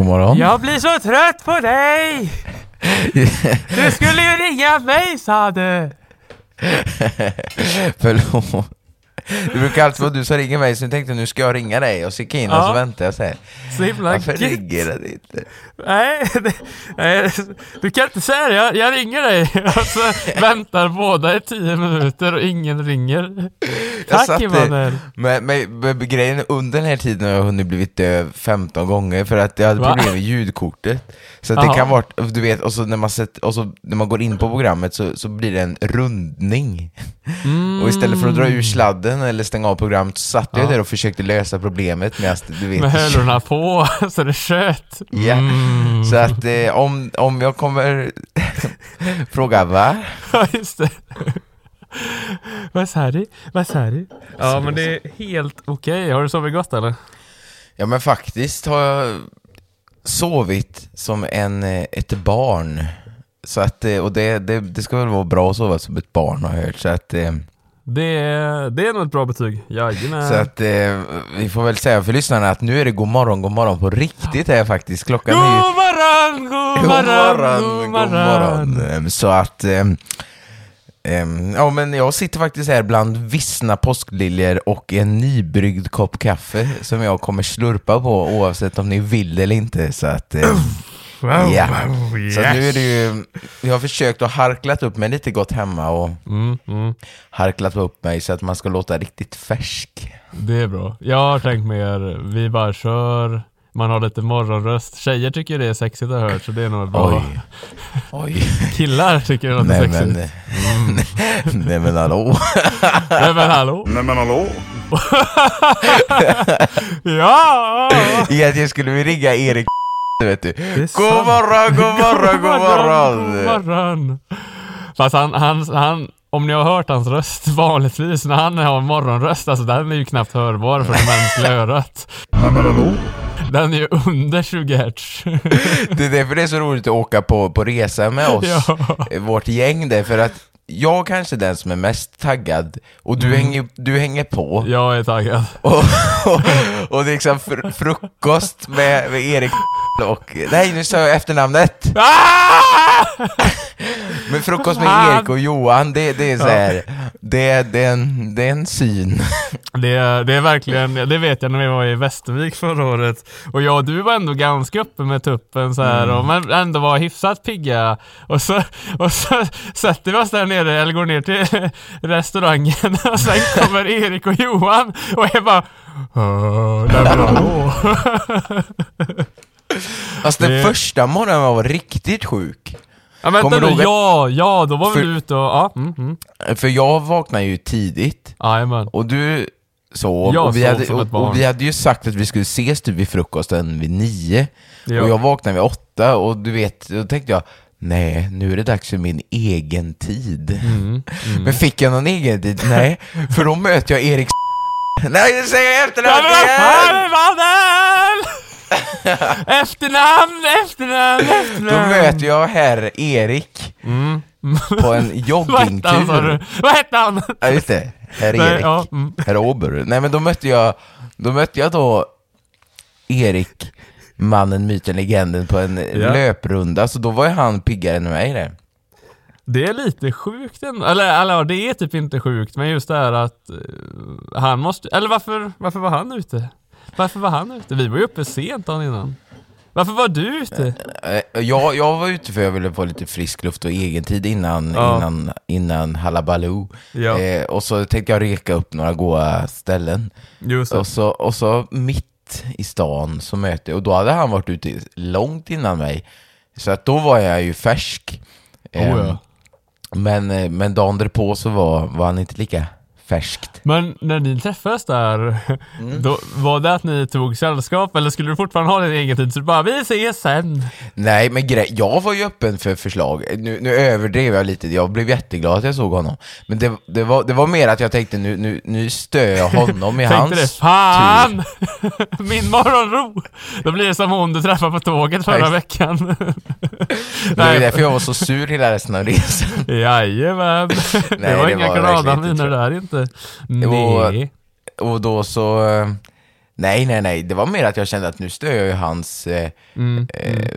God morgon. Jag blir så trött på dig! Du skulle ju ringa mig sa du! Förlåt. Det brukar alltid vara du som ringer mig, så nu tänkte jag nu ska jag ringa dig och så gick jag in och Ja. så väntar jag så här. Så himla Varför gött. ringer den inte? Nej, det, nej, du kan inte säga det. Jag, jag ringer dig och så väntar båda i tio minuter och ingen ringer. Jag Tack eh, Emanuel. Men, men, men grejen är, under den här tiden har jag hunnit blivit döv 15 gånger för att jag hade Va? problem med ljudkortet. Så att det Jaha. kan vara, du vet, och så när man, sett, och så när man går in på programmet så, så blir det en rundning. Och istället för att dra ur sladden eller stänga av programmet så satt jag Ja. där och försökte lösa problemet medan du vet... Med hörlurarna på så det sköt. Ja, Mm. så att eh, om, om jag kommer fråga va? Ja, just det. Vad sa du? Vad sa du? Ja, men det är helt okej. Har du sovit gott eller? Ja men faktiskt har jag sovit som en, eh, ett barn. Så att, eh, och det, det, det ska väl vara bra att sova som ett barn har jag hört. Så att, eh, Det är, det är nog ett bra betyg. Jajamän. så att eh, vi får väl säga för lyssnarna att nu är det god morgon, god morgon på riktigt här faktiskt. Klockan God är ju... morgon, god morgon, god morgon. Ehm, Så att... ehm, ehm, ja men jag sitter faktiskt här bland vissna påskliljor och en nybryggd kopp kaffe som jag kommer slurpa på oavsett om ni vill eller inte. Så att... Wow, Ja, wow, så att nu är yes. det ju, jag har försökt att harklat upp mig lite gott hemma och Mm, mm. harklat upp mig så att man ska låta riktigt färsk. Det är bra. Jag har tänkt mer, vi bara kör, man har lite morgonröst. Tjejer tycker det är sexigt att höra så det är nog bra. Oj. Oj. Killar tycker det låter Nej sexigt. men, nej men hallå. Nej men hallå? Nej men hallå? ja! Egentligen skulle vi ringa Erik vet du. God morgon, god morgon, god morgon. God morgon. Fast han, han, han, om ni har hört hans röst vanligtvis när han har morgonröst, alltså den är ju knappt hörbar för det mänskliga örat. Den är ju under 20 hertz. Det är därför det är så roligt att åka på, på resa med oss, Ja. vårt gäng där, för att jag kanske är den som är mest taggad och du, hänger, du hänger på. Jag är taggad. Och, och, och det är liksom fr frukost med, med Erik och... Nej, nu sa jag efternamnet! Ah! Men frukost med Erik och Johan, det, det är så här, det, det, är en, det är en syn. Det är, det är verkligen, det vet jag när vi var i Västervik förra året. Och jag och du var ändå ganska uppe med tuppen så här, och men ändå var hyfsat pigga. Och så, och så sätter vi oss där nere, eller går ner till restaurangen och sen kommer Erik och Johan och jag bara "Åh, Nej men hallå? Alltså den Det- första morgonen var riktigt sjuk. Ja vänta Kommer nu, ja, ja då var vi För- ute och, ja, mm, mm. För jag vaknade ju tidigt Jajamän. och du sov Jag och vi, sov hade, som ett och, barn. och vi hade ju sagt att vi skulle ses typ vid frukosten vid nio. Ja. Och jag vaknade vid åtta och du vet, då tänkte jag Nej, nu är det dags för min egen tid. Mm, Men fick jag någon egen tid? Nej, för då möter jag Erik Nej, säg fan, igen! Emanuel! Efternamn, efternamn, Då efternamn. möter jag herr Erik Mm. på en joggingtur. Vad hette han? Ja, just det. Herr Nej, Erik. ja, mm. Herr Ober. Nej, men då mötte jag, då mötte jag då Erik, mannen, myten, legenden på en Ja. löprunda, så då var ju han piggare än mig där. Det är lite sjukt ändå. Eller, eller det är typ inte sjukt, men just det här att eh, han måste... Eller varför, varför var han ute? Varför var han ute? Vi var ju uppe sent dagen innan. Varför var du ute? Eh, Jag, jag var ute för jag ville få lite frisk luft och egen tid innan, Ja. innan, innan Hallabaloo. Ja. Eh, och så tänkte jag reka upp några goda ställen. Just det. Och så, och så mitt i stan så mötte och då hade han varit ute långt innan mig. Så att då var jag ju färsk. Oh, Ehm, ja. men, eh, men dagen därpå så var, var han inte lika färskt. Men när ni träffades där, Mm. då, var det att ni tog sällskap eller skulle du fortfarande ha din egen tid? Så du bara, vi ses sen. Nej, men grej, jag var ju öppen för förslag. Nu, nu överdrev jag lite, jag blev jätteglad att jag såg honom. Men det, det, var, det var mer att jag tänkte nu, nu, nu stör jag honom i Tänkte hans det, tur. fan! Min morgonro! Då blir det som hon du träffade på tåget förra Nej. veckan. Det var därför jag var så sur hela resten av resan. Jajamän. det Nej, var det inga var verkligen granaminer inte, tror där inte. Nej. Och då så... eh, Nej, nej, nej. Det var mer att jag kände att nu stör jag ju hans eh, Mm. eh,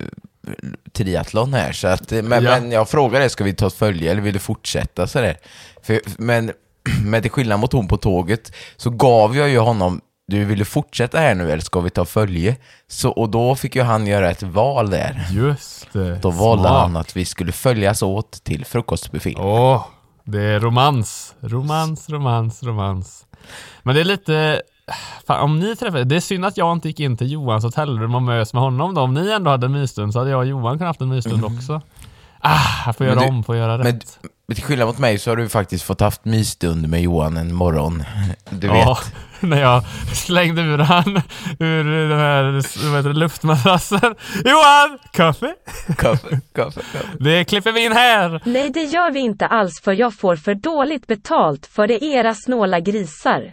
triathlon här. Så att, eh, men, Ja. men jag frågade, ska vi ta ett följe eller vill du fortsätta sådär? För, men, men till skillnad mot hon på tåget så gav jag ju honom du vill du fortsätta här nu eller ska vi ta följe? Så, och då fick ju han göra ett val där. Just det. Då valde Smart. han att vi skulle följas åt till frukostbuffén. Åh, det är romans. Romans, romans, romans. Men det är lite... Fan, om ni träffade, det är synd att jag inte gick in till Johans hotellrum och mös med honom då. Om ni ändå hade en mysstund så hade jag och Johan kunnat haft en mysstund också. Ah, jag får Men göra du- om, får göra rätt. men till skillnad mot mig så har du faktiskt fått haft mysstund med Johan en morgon. Du vet. Ja, när jag slängde ur han ur den här vad heter luftmadrassen. Johan! Kaffe? Kaffe, kaffe, kaffe. Det klipper vi in här! Nej det gör vi inte alls för jag får för dåligt betalt för det är era snåla grisar.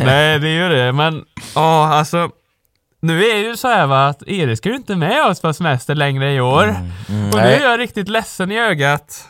Nej, det är ju det, men ja, alltså. Nu är det ju så här va, att Erik ska ju inte med oss på semester längre i år. och nu är jag riktigt ledsen i ögat.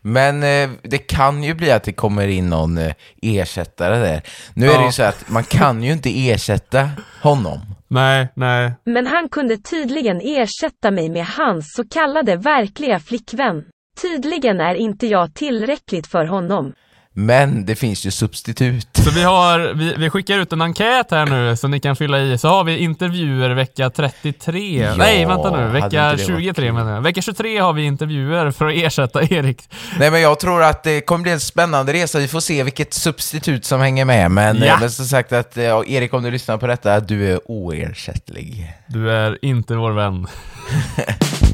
Men eh, det kan ju bli att det kommer in någon eh, ersättare där. Nu är det Ja. ju så att man kan ju inte ersätta honom. Nej, nej. Men han kunde tydligen ersätta mig med hans så kallade verkliga flickvän. Tydligen är inte jag tillräckligt för honom. Men det finns ju substitut. Så vi har, vi, vi skickar ut en enkät här nu så ni kan fylla i. Så har vi intervjuer vecka 33. Ja, Nej, vänta nu. Vecka inte det varit 23 kul? menar jag. Vecka 23 har vi intervjuer för att ersätta Erik. Nej men jag tror att det kommer bli en spännande resa. Vi får se vilket substitut som hänger med. Men, Ja. eh, men som sagt att, eh, ja, Erik om du lyssnar på detta, du är oersättlig. Du är inte vår vän.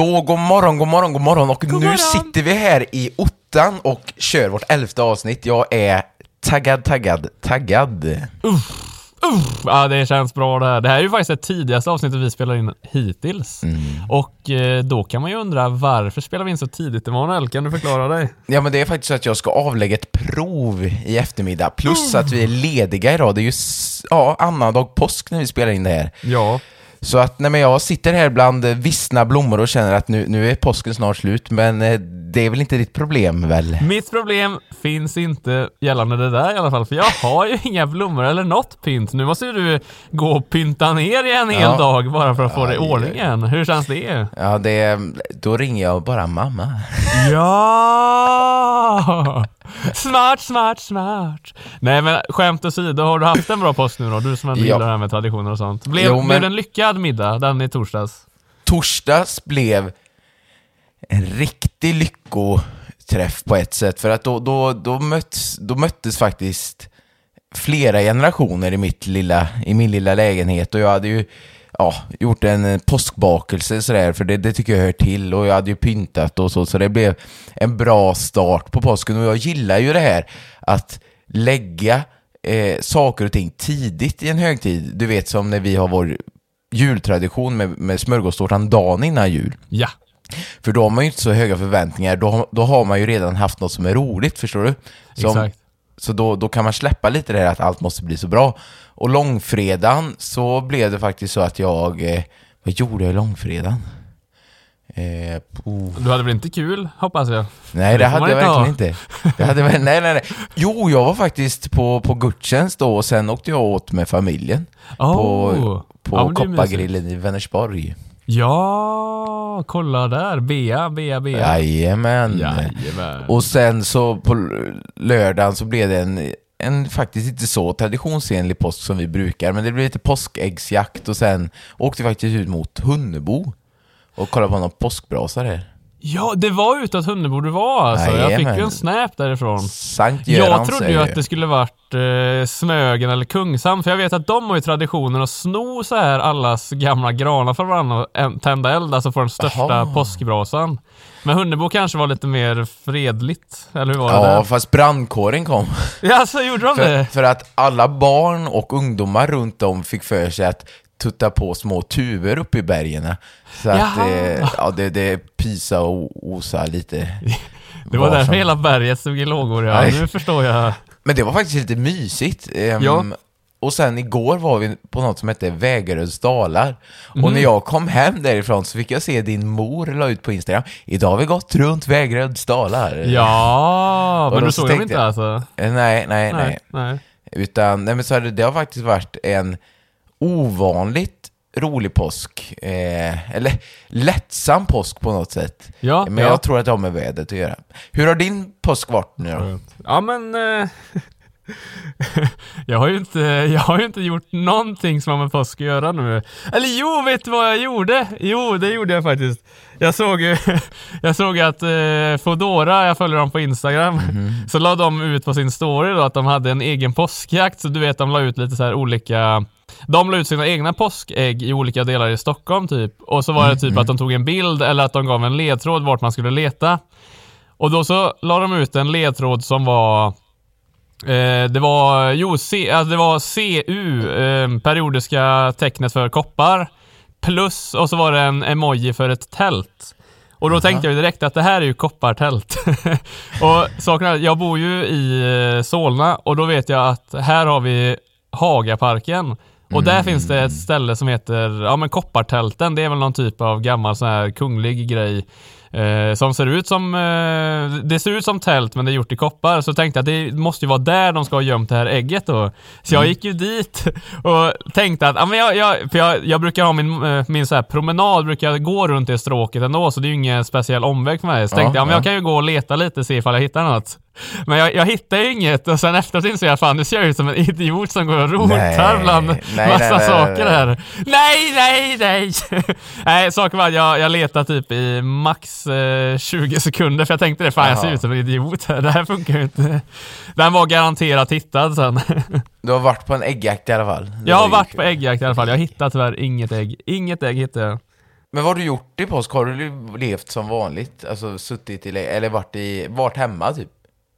Så god morgon, god morgon, god morgon och nu morgon. sitter vi här i ottan och kör vårt elfte avsnitt. Jag är taggad, taggad, taggad. Ja, det känns bra det här. Det här är ju faktiskt det tidigaste avsnittet vi spelar in hittills. Mm. Och eh, då kan man ju undra varför spelar vi in så tidigt Emanuel? Kan du förklara dig? Ja men det är faktiskt så att jag ska avlägga ett prov i eftermiddag, plus att vi är lediga idag. Det är ju ja, annandag påsk när vi spelar in det här. Ja. Så att nej, men jag sitter här bland eh, vissna blommor och känner att nu, nu är påsken snart slut, men eh, det är väl inte ditt problem väl? Mitt problem finns inte gällande det där i alla fall, för jag har ju inga blommor eller något pynt. Nu måste ju du gå och pynta ner i en hel Ja. dag bara för att få det i ordning igen. Hur känns det? Ja, det, då ringer jag bara mamma. Ja! Smart, smart, smart. Nej men skämt åsido, har du haft en bra påsk nu då? Du som ändå Ja. gillar det här med traditioner och sånt. Blev, Jo, blev men- det en lyckad middag, den i torsdags? Torsdags blev en riktig lyckoträff på ett sätt, för att då, då, då, möts, då möttes faktiskt flera generationer i, mitt lilla, i min lilla lägenhet och jag hade ju ja, gjort en eh, påskbakelse sådär, för det, det tycker jag hör till och jag hade ju pyntat och så, så det blev en bra start på påsken och jag gillar ju det här att lägga eh, saker och ting tidigt i en högtid. Du vet som när vi har vår jultradition med, med smörgåstårtan dagen innan jul. Ja. För då har man ju inte så höga förväntningar, då, då har man ju redan haft något som är roligt, förstår du? Som, Exakt. Så då, då kan man släppa lite det här att allt måste bli så bra. Och långfredagen så blev det faktiskt så att jag... Eh, vad gjorde jag långfredagen? Eh, oh. Du hade väl inte kul, hoppas jag? Nej, det, Det hade jag verkligen inte. Det hade, nej, nej, nej. Jo, jag var faktiskt på, på gudstjänst då och sen åkte jag åt med familjen. Oh. På, på Ja. Koppargrillen i Vänersborg. Ja, kolla där. Bea, Bea, Bea. Jajamän. Jajamän. Och sen så på lördagen så blev det en, en faktiskt inte så traditionsenlig påsk som vi brukar, men det blev lite påskäggsjakt och sen åkte vi faktiskt ut mot Hunnebo och kollade på någon påskbrasa där. Ja, det var utåt Hunnebo det var alltså. Jag fick ju en snap därifrån. Sankt Jag Görans trodde är ju att det skulle varit eh, Smögen eller Kungshamn, för jag vet att de har ju traditionen att sno så här allas gamla granar från varandra och tända eld, alltså få den största Jaha. påskbrasan. Men Hunnebo kanske var lite mer fredligt, eller hur var det Ja, fast brandkåren kom. Ja, så gjorde de För, det? för att alla barn och ungdomar runt om fick för sig att tutta på små tuvor uppe i bergen. Så att Jaha. eh, ja, det, det pysa och osa lite. Det var därför som- hela berget stod i lågor, ja. Nej. Nu förstår jag. Men det var faktiskt lite mysigt. Ehm, Ja. Och sen igår var vi på något som hette Vägaröds dalar. Mhm. Och när jag kom hem därifrån så fick jag se din mor la ut på Instagram. Idag har vi gått runt Vägaröds dalar. Ja, Och men du så såg dem inte alltså? Eh, Nej, nej, nej. nej. Utan, nej men så hade, det har faktiskt varit en ovanligt rolig påsk. Eh, eller lättsam påsk på något sätt. Ja, men ja. jag tror att det har med vädret att göra. Hur har din påsk varit nu då? Ja men... Eh, jag, har ju inte, jag har ju inte gjort någonting som har med påsk att göra nu. Eller jo, vet du vad jag gjorde? Jo, det gjorde jag faktiskt. Jag såg, ju- jag såg att eh, Fodora, jag följer dem på Instagram, så la de ut på sin story då att de hade en egen påskjakt. Så du vet, de la ut lite så här olika de la ut sina egna påskägg i olika delar i Stockholm typ. Och så var det typ att de tog en bild eller att de gav en ledtråd vart man skulle leta. Och då så la de ut en ledtråd som var eh, det var, jo, C, alltså det var CU, eh, periodiska tecknet för koppar. Plus, och så var det en emoji för ett tält. Och då tänkte jag direkt att det här är ju koppartält. och saken är, jag bor ju i eh, Solna och då vet jag att här har vi Hagaparken. Och där finns det ett ställe som heter, ja men Koppartälten, det är väl någon typ av gammal sån här kunglig grej. Eh, som ser ut som, eh, det ser ut som tält men det är gjort i koppar. Så tänkte jag att det måste ju vara där de ska ha gömt det här ägget då. Så jag gick ju dit och tänkte att, ja men jag, jag, för jag, jag brukar ha min, eh, min så här promenad, brukar jag gå runt det stråket ändå, så det är ju ingen speciell omväg för mig. Så Ja, tänkte jag, ja, men ja. jag kan ju gå och leta lite, se ifall jag hittar något. Men jag, jag hittade inget och sen efteråt insåg jag fan nu ser jag ut som en idiot som går och rotar bland nej, massa nej, saker nej. här. Nej, nej, nej! nej, saken var att jag, jag letade typ i max eh, 20 sekunder för jag tänkte det, fan jag ser Jaha. ut som en idiot här. Det här funkar ju inte. Den var garanterat hittad sen. Du har varit på en äggjakt i alla fall? Det jag har varit på äggjakt i alla fall. Jag hittade tyvärr inget ägg. Inget ägg hittade jag. Men vad har du gjort i påsk? Har du levt som vanligt? Alltså suttit i, eller varit, i, varit hemma typ?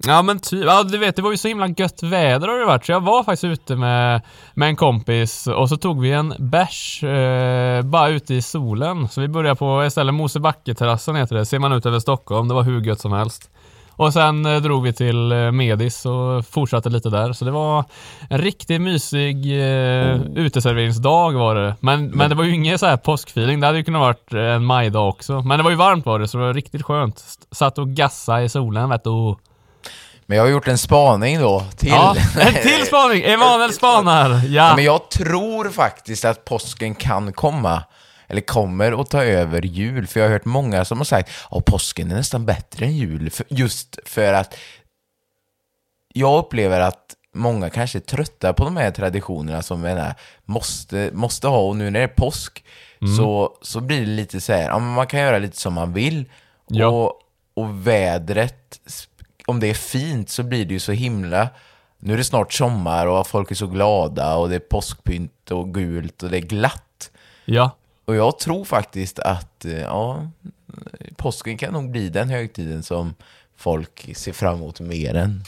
Ja men typ, ja du vet det var ju så himla gött väder har det varit så jag var faktiskt ute med, med en kompis och så tog vi en bärs eh, bara ute i solen. Så vi började på istället Mosebacke-terrassen heter det, ser man ut över Stockholm, det var hur gött som helst. Och sen eh, drog vi till eh, Medis och fortsatte lite där. Så det var en riktigt mysig eh, uteserveringsdag var det. Men, men det var ju ingen så här påskfeeling. Det hade ju kunnat varit eh, en majdag också. Men det var ju varmt var det, så det var riktigt skönt. Satt och gassa i solen vet du. Men jag har gjort en spaning då till... Ja, en till spaning! Emanuel spanar! Ja. Men jag tror faktiskt att påsken kan komma, eller kommer att ta över jul. För jag har hört många som har sagt att påsken är nästan bättre än jul. För, just för att jag upplever att många kanske är trötta på de här traditionerna som är, måste, måste ha. Och nu när det är påsk så, så blir det lite så här, ja, men man kan göra lite som man vill. Ja. Och, och vädret, om det är fint så blir det ju så himla... Nu är det snart sommar och folk är så glada och det är påskpynt och gult och det är glatt. ja. Och jag tror faktiskt att eh, ja, påsken kan nog bli den högtiden som folk ser fram emot mer än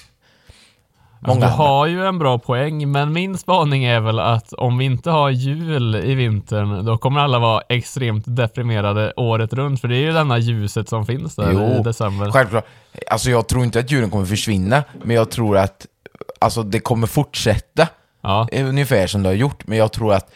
många du andra. har ju en bra poäng, men min spaning är väl att om vi inte har jul i vintern, då kommer alla vara extremt deprimerade året runt, för det är ju denna ljuset som finns där i Jo, december. självklart. Alltså jag tror inte att julen kommer försvinna, men jag tror att alltså, det kommer fortsätta Ja. ungefär som det har gjort. Men jag tror att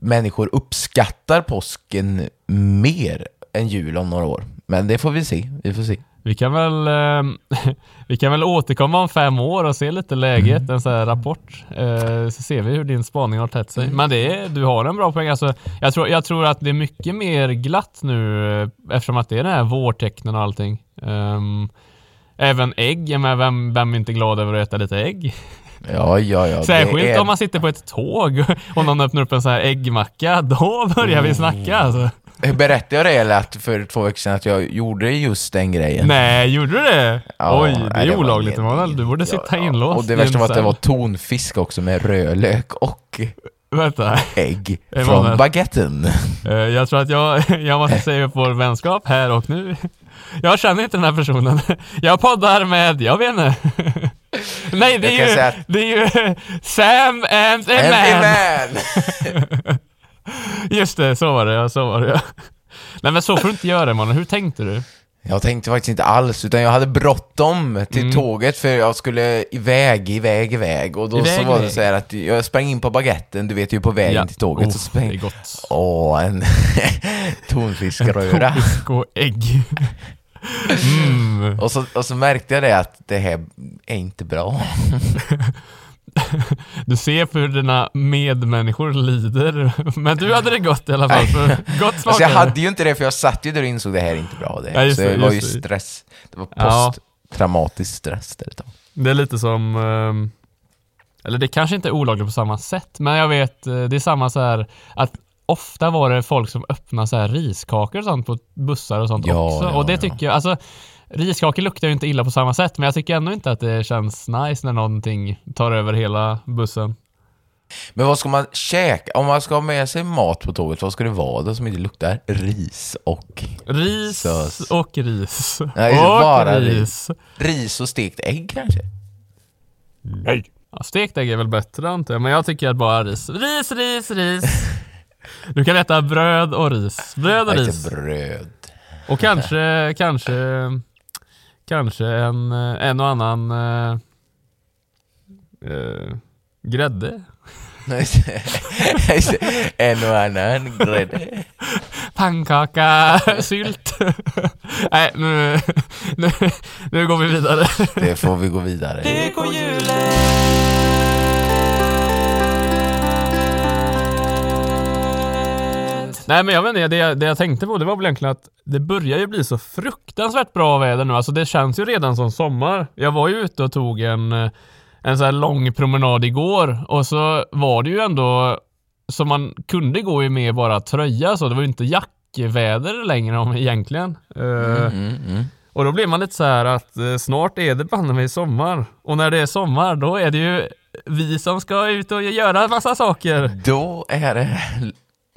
människor uppskattar påsken mer än jul om några år. Men det får vi se. Vi får se. Vi kan väl eh, Vi kan väl återkomma om fem år och se lite läget, Mm. en sån här rapport. Eh, så ser vi hur din spaning har tätt sig. Mm. Men det är, du har en bra poäng. Alltså, jag, tror, jag tror att det är mycket mer glatt nu eh, eftersom att det är den här vårtecknen och allting. Ehm, även ägg, men vem, vem är inte glad över att äta lite ägg? Ja, ja, ja. Särskilt är- om man sitter på ett tåg och någon öppnar upp en sån här äggmacka, då börjar vi snacka alltså. Berättade jag det eller att för två veckor sedan att jag gjorde just den grejen? Nej, gjorde du det? Ja, Oj, det nej, är var olagligt helt- Emanuel. Du borde sitta ja. inlåst Och det värsta var att det var tonfisk också med rödlök och Vänta. ägg Emanuel. från baguetten. Eh, Jag tror att jag, jag måste säga upp vår vänskap här och nu. Jag känner inte den här personen. Jag poddar med, jag vet inte. Nej, det är ju, att- det är ju Sam and a En man. man! Just det, så var det ja, så var det ja. Nej men så får du inte göra mannen, hur tänkte du? Jag tänkte faktiskt inte alls, utan jag hade bråttom till Mm. tåget för jag skulle iväg, iväg, iväg. Och då Iväg, så var det så här att jag sprang in på baguetten, du vet ju på vägen till tåget. så Oh, sprang... det är gott. Åh, en tonfiskröra. Fisk och ägg. Mm. och, så, och så märkte jag det att det här är inte bra. Du ser för hur dina medmänniskor lider. Men du hade det gott i alla fall. Gott Alltså jag hade ju inte det för jag satt ju där och insåg det här är inte bra. Det. Ja, just så det, var ju stress. Det var Ja. posttraumatisk stress där ett tag. Det är lite som... ehm, Eller det kanske inte är olagligt på samma sätt, men jag vet, eh, det är samma så här att ofta var det folk som öppnade så här riskakor och sånt på bussar och sånt Ja, också. ja, och det ja. tycker jag, alltså riskakor luktar ju inte illa på samma sätt, men jag tycker ändå inte att det känns nice när någonting tar över hela bussen. Men vad ska man käka? Om man ska ha med sig mat på tåget, vad ska det vara då som inte luktar? Ris och... Ris Sös. och ris. Nej, och bara ris. Ris och stekt ägg kanske? Nej. Ja, stekt ägg är väl bättre antar jag, men jag tycker att bara ris. Ris, ris, ris. Du kan äta bröd och ris. Bröd och ris. bröd. Och kanske, kanske, kanske en, eh, en och annan eh, eh, grädde. en och annan grädde. Pannkaka, sylt. Nej, nu, nu, nu går vi vidare. Det får vi gå vidare. Nej men jag vet inte, det, jag- det jag tänkte på det var väl egentligen att det börjar ju bli så fruktansvärt bra väder nu. Alltså det känns ju redan som sommar. Jag var ju ute och tog en, eh, en så här lång promenad igår och så var det ju ändå så man kunde gå i med bara tröja så. Det var ju inte jackväder längre om egentligen. Eh, Mm, mm. Och då blir man lite så här att eh, snart är det banne mig sommar. Och när det är sommar då är det ju vi som ska ut och göra massa saker. Då är det...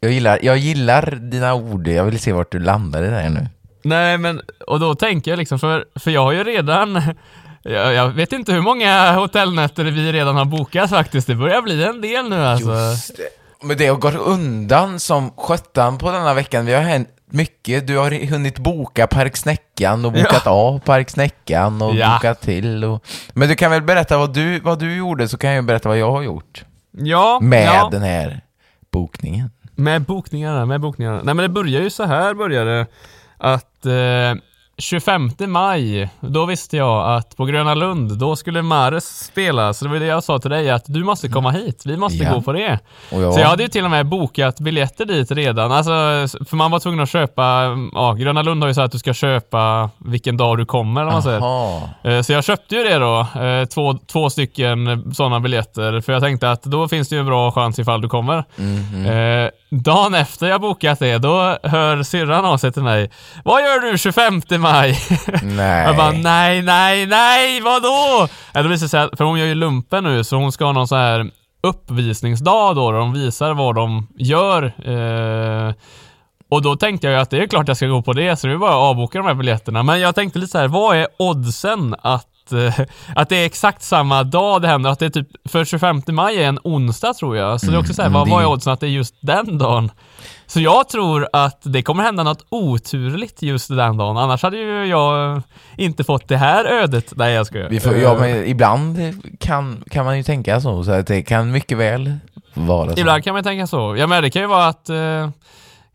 Jag gillar, jag gillar dina ord, jag vill se vart du landar i det här nu. Nej men, och då tänker jag liksom, för, för jag har ju redan jag, jag vet inte hur många hotellnätter vi redan har bokat faktiskt. Det börjar bli en del nu alltså. Just det. Men det har gått undan som sjutton på denna veckan. Vi har hänt mycket. Du har hunnit boka Park Snäckan och bokat av Park Snäckan och Ja. bokat till. Och... Men du kan väl berätta vad du, vad du gjorde så kan jag berätta vad jag har gjort. Ja, Med ja. den här bokningen. Med bokningarna, med bokningarna. Nej men det börjar ju så här började det. Att eh, 25 maj, då visste jag att på Gröna Lund, då skulle Mares spela. Så det var det jag sa till dig, att du måste komma hit. Vi måste Ja. gå på det. Jag, Så jag hade ju till och med bokat biljetter dit redan. Alltså, för man var tvungen att köpa, ja, Gröna Lund har ju sagt att du ska köpa vilken dag du kommer om man säger. Eh, Så jag köpte ju det då, eh, två, två stycken sådana biljetter, för jag tänkte att då finns det ju en bra chans ifall du kommer. Mhm. Eh, dagen efter jag bokat det, då hör syrran av sig till mig. Vad gör du 25 maj? Nej. Jag bara nej, nej, nej, vadå? Ja, då visar sig att, för hon gör ju lumpen nu, så hon ska ha någon så här uppvisningsdag då, där de visar vad de gör. Eh, och då tänkte jag ju att det är klart jag ska gå på det, så det är bara att avboka de här biljetterna. Men jag tänkte lite så här, vad är oddsen att, eh, att det är exakt samma dag det händer? Att det är typ, för 25 maj är en onsdag tror jag. Så det är också så här, Mm, vad, vad är oddsen att det är just den dagen? Så jag tror att det kommer hända något oturligt just den dagen. Annars hade ju jag inte fått det här ödet. Nej jag skojar. Vi får, ja, men ibland kan, kan man ju tänka så, så att det kan mycket väl vara så. Ibland kan man tänka så. Ja men det kan ju vara att eh,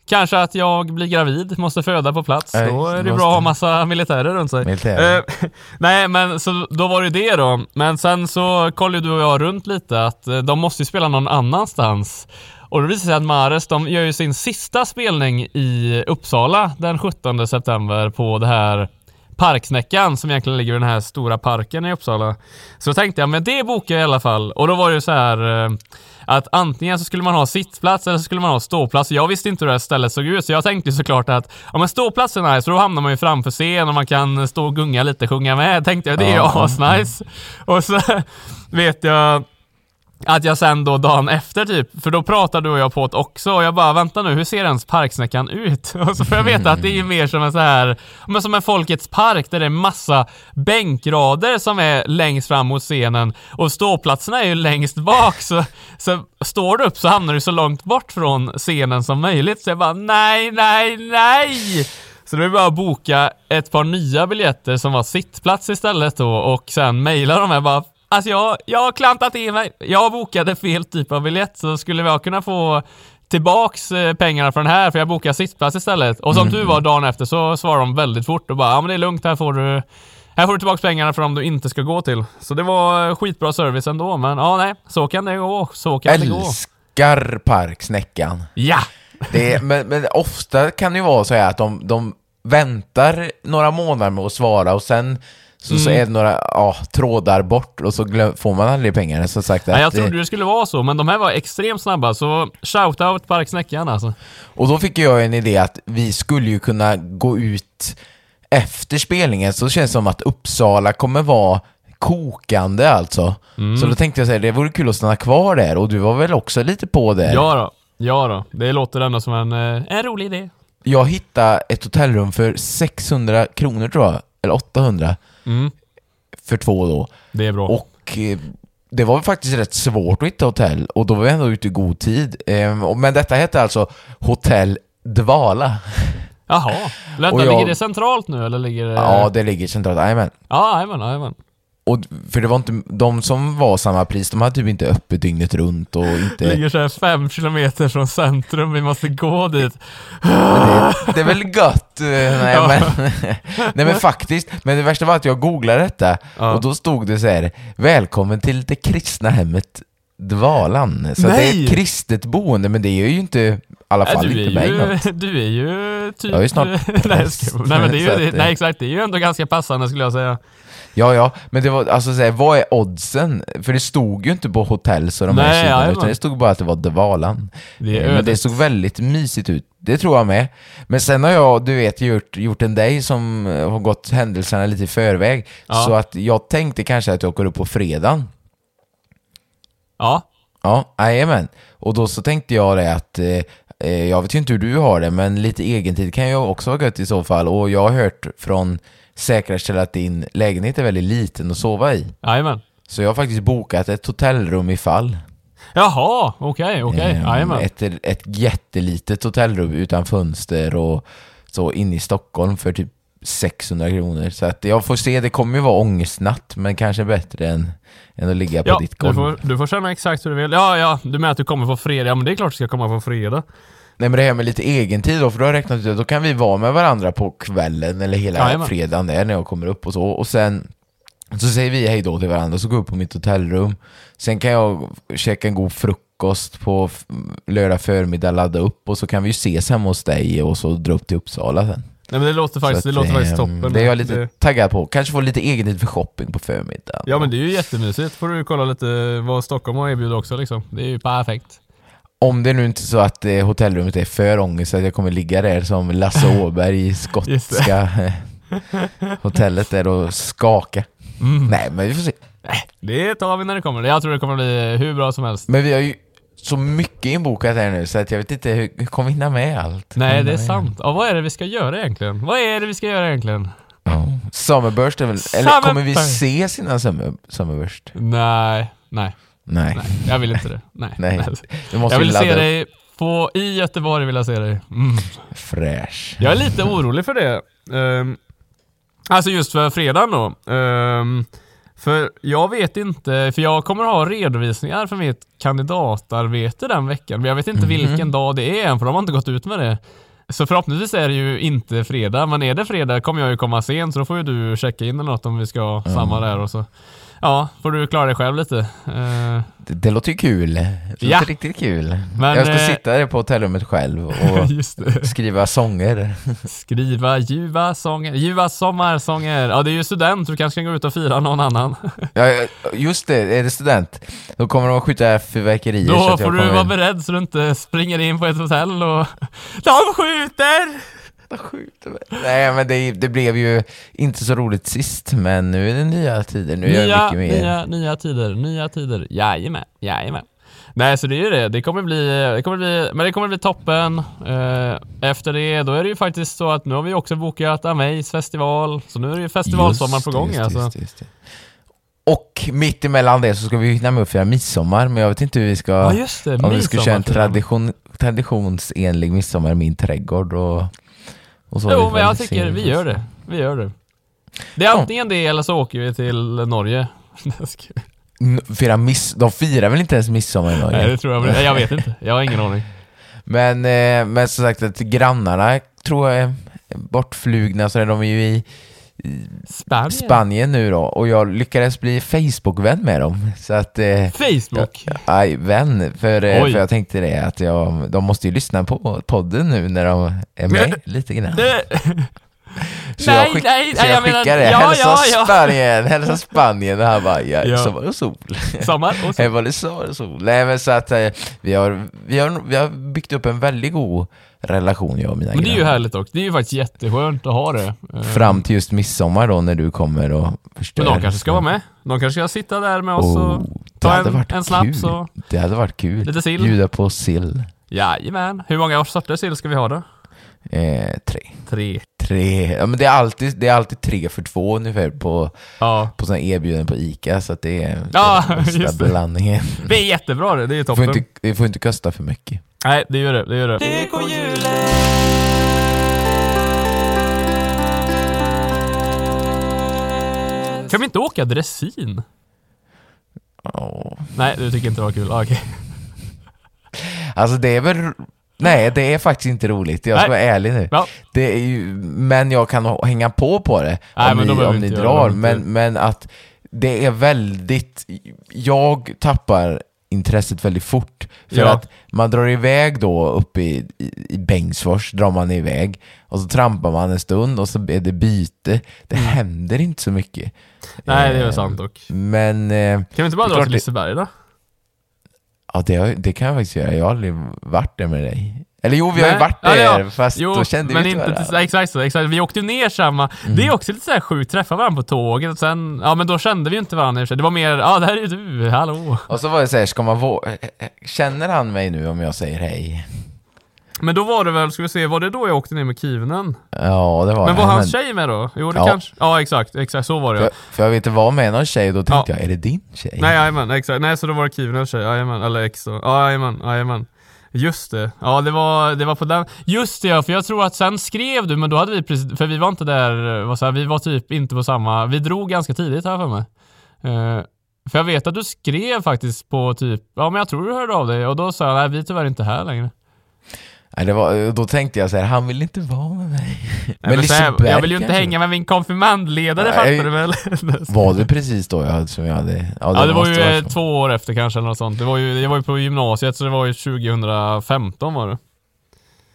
Kanske att jag blir gravid, måste föda på plats. Nej, då är det bra att ha massa militärer runt sig. Militärer. Eh, nej men så då var det det då. Men sen så kollade du och jag runt lite att eh, de måste ju spela någon annanstans. Och då visade det sig att Mares, de gör ju sin sista spelning i Uppsala den 17 september på det här Parksnäckan som egentligen ligger i den här stora parken i Uppsala. Så då tänkte jag, men det bokar jag i alla fall. Och då var det ju så här eh, att antingen så skulle man ha sittplats eller så skulle man ha ståplats. Jag visste inte hur det här stället såg ut så jag tänkte såklart att ja men ståplatsen är så då hamnar man ju framför scen och man kan stå och gunga lite, sjunga med. Tänkte jag, det är ju Ja. asnice. Och så vet jag att jag sen då dagen efter typ, för då pratade du och jag på det också och jag bara vänta nu, hur ser ens parksnäckan ut? Och så får jag veta att det är mer som en så här, men som en Folkets park där det är massa bänkrader som är längst fram mot scenen och ståplatserna är ju längst bak så, så står du upp så hamnar du så långt bort från scenen som möjligt. Så jag bara nej, nej, nej! Så det är bara att boka ett par nya biljetter som var sittplats istället då och sen mejla dem här bara Alltså jag, jag har klantat in mig. Jag bokade fel typ av biljett så skulle jag kunna få tillbaks eh, pengarna från här för jag bokade sittplats istället. Och som tur var dagen efter så svarade de väldigt fort och bara ja men det är lugnt här får du här får du tillbaks pengarna för dem du inte ska gå till. Så det var eh, skitbra service ändå men ja nej, så kan det gå. Så kan det gå. Älskar Parksnäckan. Ja! Det är, men, men ofta kan det ju vara så här att de, de väntar några månader med att svara och sen så, så Mm. är det några ja, trådar bort och så glöm, får man aldrig pengarna. Så sagt Nej, jag trodde det skulle vara så, men de här var extremt snabba, så shout-out Parksnäckan alltså. Och då fick jag en idé att vi skulle ju kunna gå ut efter spelningen, så känns det som att Uppsala kommer vara kokande alltså. Mm. Så då tänkte jag säga det vore kul att stanna kvar där och du var väl också lite på det? Ja då, ja då. Det låter ändå som en, eh, en rolig idé. Jag hittade ett hotellrum för 600 kronor tror jag, eller 800 Mm, för två då. det är bra. Och eh, det var faktiskt rätt svårt att hitta hotell och då var vi ändå ute i god tid. Ehm, Men detta hette alltså Hotell Dvala. Jaha, vänta, jag- ligger det centralt nu eller ligger det... Ja, det ligger centralt. Jajamän. Ja, jajamän, jajamän. Och för det var inte, de som var samma pris, de hade typ inte öppet dygnet runt och inte... Ligger såhär fem kilometer från centrum, vi måste gå dit. det, det är väl gött? eh, Nej, Ja. men, nej men faktiskt, men det värsta var att jag googlade detta Ja. och då stod det så här Välkommen till det kristna hemmet Dvalan. Så det är Nej! ett kristet boende, men det är ju inte i alla Nej, fall du, är inte mig ju, något. du är ju typ... Jag är snart nej, jag skojar. nej, men det är ju, eh, nej exakt, det är ju ändå ganska passande skulle jag säga. Ja, ja, men det var alltså så här, vad är oddsen? För det stod ju inte på hotell så de här Nej, sidorna, jajamän. utan det stod bara att det var Dvalan. Det är Eh, Men det såg väldigt mysigt ut. Det tror jag med. Men sen har jag, du vet, gjort, gjort en dig som eh, har gått händelserna lite i förväg. Ja. Så att jag tänkte kanske att jag åker upp på fredagen. Ja, Ja, jajamän. Och då så tänkte jag det att, eh, eh, jag vet ju inte hur du har det, men lite egentid kan ju också vara gött i så fall. Och jag har hört från säkra källor att din lägenhet är väldigt liten att sova i. jajamän. Så jag har faktiskt bokat ett hotellrum ifall. Jaha, okej, okej, Ehm, jajamän. ett, ett jättelitet hotellrum utan fönster och så inne i Stockholm för typ 600 kronor. Så att jag får se, det kommer ju vara ångestnatt, men kanske bättre än, än att ligga på Ja, ditt du golv. får, du får känna exakt hur du vill. Ja, ja, du menar att du kommer på fredag? Ja, men det är klart du ska komma på fredag. Nej men det här med lite egentid då, för då har jag räknat ut att då kan vi vara med varandra på kvällen eller hela Jajamän. fredagen där när jag kommer upp och så. Och sen så säger vi hej då till varandra, så går jag upp på mitt hotellrum. Sen kan jag käka en god frukost på lördag förmiddag, ladda upp och så kan vi ju ses hemma hos dig och så dra upp till Uppsala sen. Nej men det låter faktiskt, Så det låter faktiskt ehm, toppen. Det är jag lite Det- taggad på. Kanske få lite egentid för shopping på förmiddagen. Ja men det är ju jättemysigt. Får du kolla lite vad Stockholm har erbjudit också liksom. Det är ju perfekt. Om det nu inte är så att eh, hotellrummet är för ångest att jag kommer ligga där som Lasse Åberg i skotska eh, hotellet där och skaka. Mm. Nej, men vi får se. Det tar vi när det kommer. Jag tror det kommer bli hur bra som helst. Men vi har ju så mycket inbokat här nu så att jag vet inte hur, kommer vi hinna med allt? Nej det är sant. Ja, vad är det vi ska göra egentligen? Vad är det vi ska göra egentligen? Ja. Summerburst är väl... Eller kommer vi ses innan summer, Summerburst? Nej, nej, Nej. nej. Jag vill inte det. Nej. Nej. Vi måste Jag vill se dig på, i Göteborg vill jag se dig. Mm. Fräsch. Jag är lite orolig för det. Ehm, alltså just för fredagen då. Ehm, för jag vet inte, för jag kommer ha redovisningar för mitt kandidatarbete den veckan, men jag vet inte vilken dag det är än, för de har inte gått ut med det. Så förhoppningsvis är det ju inte fredag, men är det fredag kommer jag ju komma sent, så då får ju du checka in eller något om vi ska samma där och så. Ja, får du klara dig själv lite. Eh, Det, det låter ju kul. Det låter Ja. riktigt kul. Men, jag ska eh, sitta där på hotellrummet själv och skriva sånger. Skriva ljuva sånger, ljuva sommarsånger. Ja, det är ju student, du kanske kan gå ut och fira någon annan. Ja, just det, är det student? Då kommer de att skjuta fyrverkerier Då får du vara beredd så du inte springer in på ett hotell och De skjuter! Nej men det, det blev ju inte så roligt sist, men nu är det nya tider. Nu Nya, mycket mer. nya, nya tider, nya tider. Jajamän, jajamän. Nej, så det är ju det. Det kommer bli, det kommer bli, men det kommer bli toppen. Eh, efter det, då är det ju faktiskt så att nu har vi också bokat Amaze festival. Så nu är det ju festivalsommar Just på gång just det, alltså. just just det. Och mitt emellan det så ska vi hinna med att fira midsommar, men jag vet inte hur vi ska... Ja, just det. om vi ska köra en tradition, traditionsenlig midsommar i min trädgård och, och så. Jo, men jag tycker vi gör det. Vi gör det. Det är Ja. antingen det eller så åker vi till Norge. Fira miss... De firar väl inte ens midsommar i Norge? Nej, det tror jag. Nej, Jag vet inte. Jag har ingen aning. Men, eh, men som sagt att grannarna tror jag är bortflugna, så är de ju i Spanien? Spanien nu då och jag lyckades bli Facebook-vän med dem. Så att... Eh, Facebook? Aj, vän, för, eh, för jag tänkte det att jag, de måste ju lyssna på podden nu när de är med lite grann. Så nej, jag, skick, nej, så nej, jag jag skickade det, ja, hälsa ja, ja. Spanien, hälsa Spanien och han bara, ja, Ja. var det sol. Sommar och. Här var det sol. Nej men så att eh, vi har, vi, har, vi har byggt upp en väldigt god relation jag och mina Men det är ju grannar. härligt också. Det är ju faktiskt jätteskönt att ha det. Eh, Fram till just midsommar då när du kommer och förstör. Men de kanske ska vara med. De kanske ska sitta där med oss och Oh, det ta hade en, varit en snaps kul. och... Det hade varit kul. Lite sill. Bjuda på sill. Jajamän. Hur många sorter sill ska vi ha då? Eh, tre. Tre. Tre, ja men det är alltid, det är alltid tre för två ungefär på, Ja. på sådana erbjudanden på ICA så att det är Ja, det den bästa det. blandningen. Det är jättebra det. Det är ju Det får, toppen. inte, det får inte kosta för mycket. Nej, det gör det. Det gör det. Kan vi inte åka dressin? Åh. Nej, du tycker inte det var kul? Ah, Okej. Alltså det är väl, nej det är faktiskt inte roligt, jag ska Nej. vara ärlig nu. Ja. Det är ju, men jag kan hänga på på det Nej, om men ni, om ni drar, men, men att det är väldigt, jag tappar intresset väldigt fort. För Ja. att man drar iväg då uppe i, i, i Bengtsfors, drar man iväg och så trampar man en stund och så är det byte. Det händer inte så mycket. Mm. Nej, det är Eh, sant dock. Men eh, Kan vi inte bara dra till Liseberg då? Ja, det, det kan jag faktiskt göra. Jag har aldrig varit där med dig. Eller jo, vi har ju Nej. varit Ja, där, ja. fast Jo, då kände men vi inte varandra. exakt så, exakt. Vi åkte ju ner samma. Det är också lite såhär sjukt, träffa varandra på tåget och sen, ja men då kände vi ju inte varandra i och för sig. Det var mer, ja det här är du, hallå. Och så var det så här, ska man vå- Känner han mig nu om jag säger hej? Men då var det väl, ska vi se, var det då jag åkte ner med Kivnen? Ja, det var Men var hans tjej med då? Jo det Ja. kanske, ja exakt, exakt så var det. För, för jag vet inte, var med någon tjej, då tänkte Ja. jag, är det din tjej? Nej jajamän, exakt. Nej så då var det Kivinens tjej, jajamän, eller ex då. Ja jajamän, jajamän. Just det. Ja det var, det var på den. Just det ja, för jag tror att sen skrev du, men då hade vi precis, för vi var inte där, vad så här, vi var typ inte på samma, vi drog ganska tidigt här för mig. Eh, för jag vet att du skrev faktiskt på typ, ja men jag tror du hörde av dig och då sa jag, nej vi är tyvärr inte här längre. Nej, det var, då tänkte jag så här, han vill inte vara med mig. Nej, men så här, Liseberg jag vill ju inte hänga med min konfirmandledare Nej. fattar du väl? Var det precis då jag, som jag hade... Ja det var måste ju vara eh, så. två år efter kanske eller något sånt. Det var ju, jag var ju på gymnasiet så det var ju 2015 var det.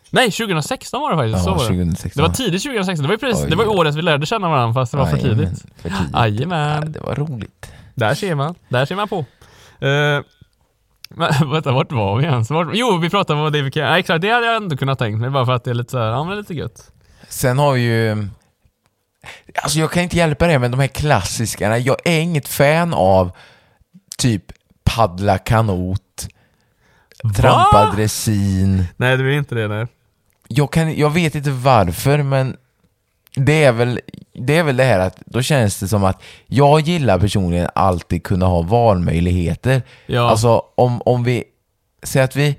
Nej 2016 var det faktiskt, så Ja, var det. 2016. Det var tidigt 2016, det var ju precis, Oj. det var ju året vi lärde känna varandra fast det var tidigt. För tidigt. Jajamän. Ja, det var roligt. Där ser man, där ser man på. Uh, men vänta, vart var vi ens? Vart, jo, vi pratade om det vi kan... Ja, exakt, det hade jag ändå kunnat tänkt mig bara för att det är lite så här, ja men lite gött. Sen har vi ju... Alltså jag kan inte hjälpa det, men de här klassikerna, jag är inget fan av typ paddla kanot, trampa dressin. Nej, du är inte det nej. Jag, kan, jag vet inte varför, men det är, väl, det är väl det här att då känns det som att jag gillar personligen alltid kunna ha valmöjligheter. Ja. Alltså om, om vi säger att vi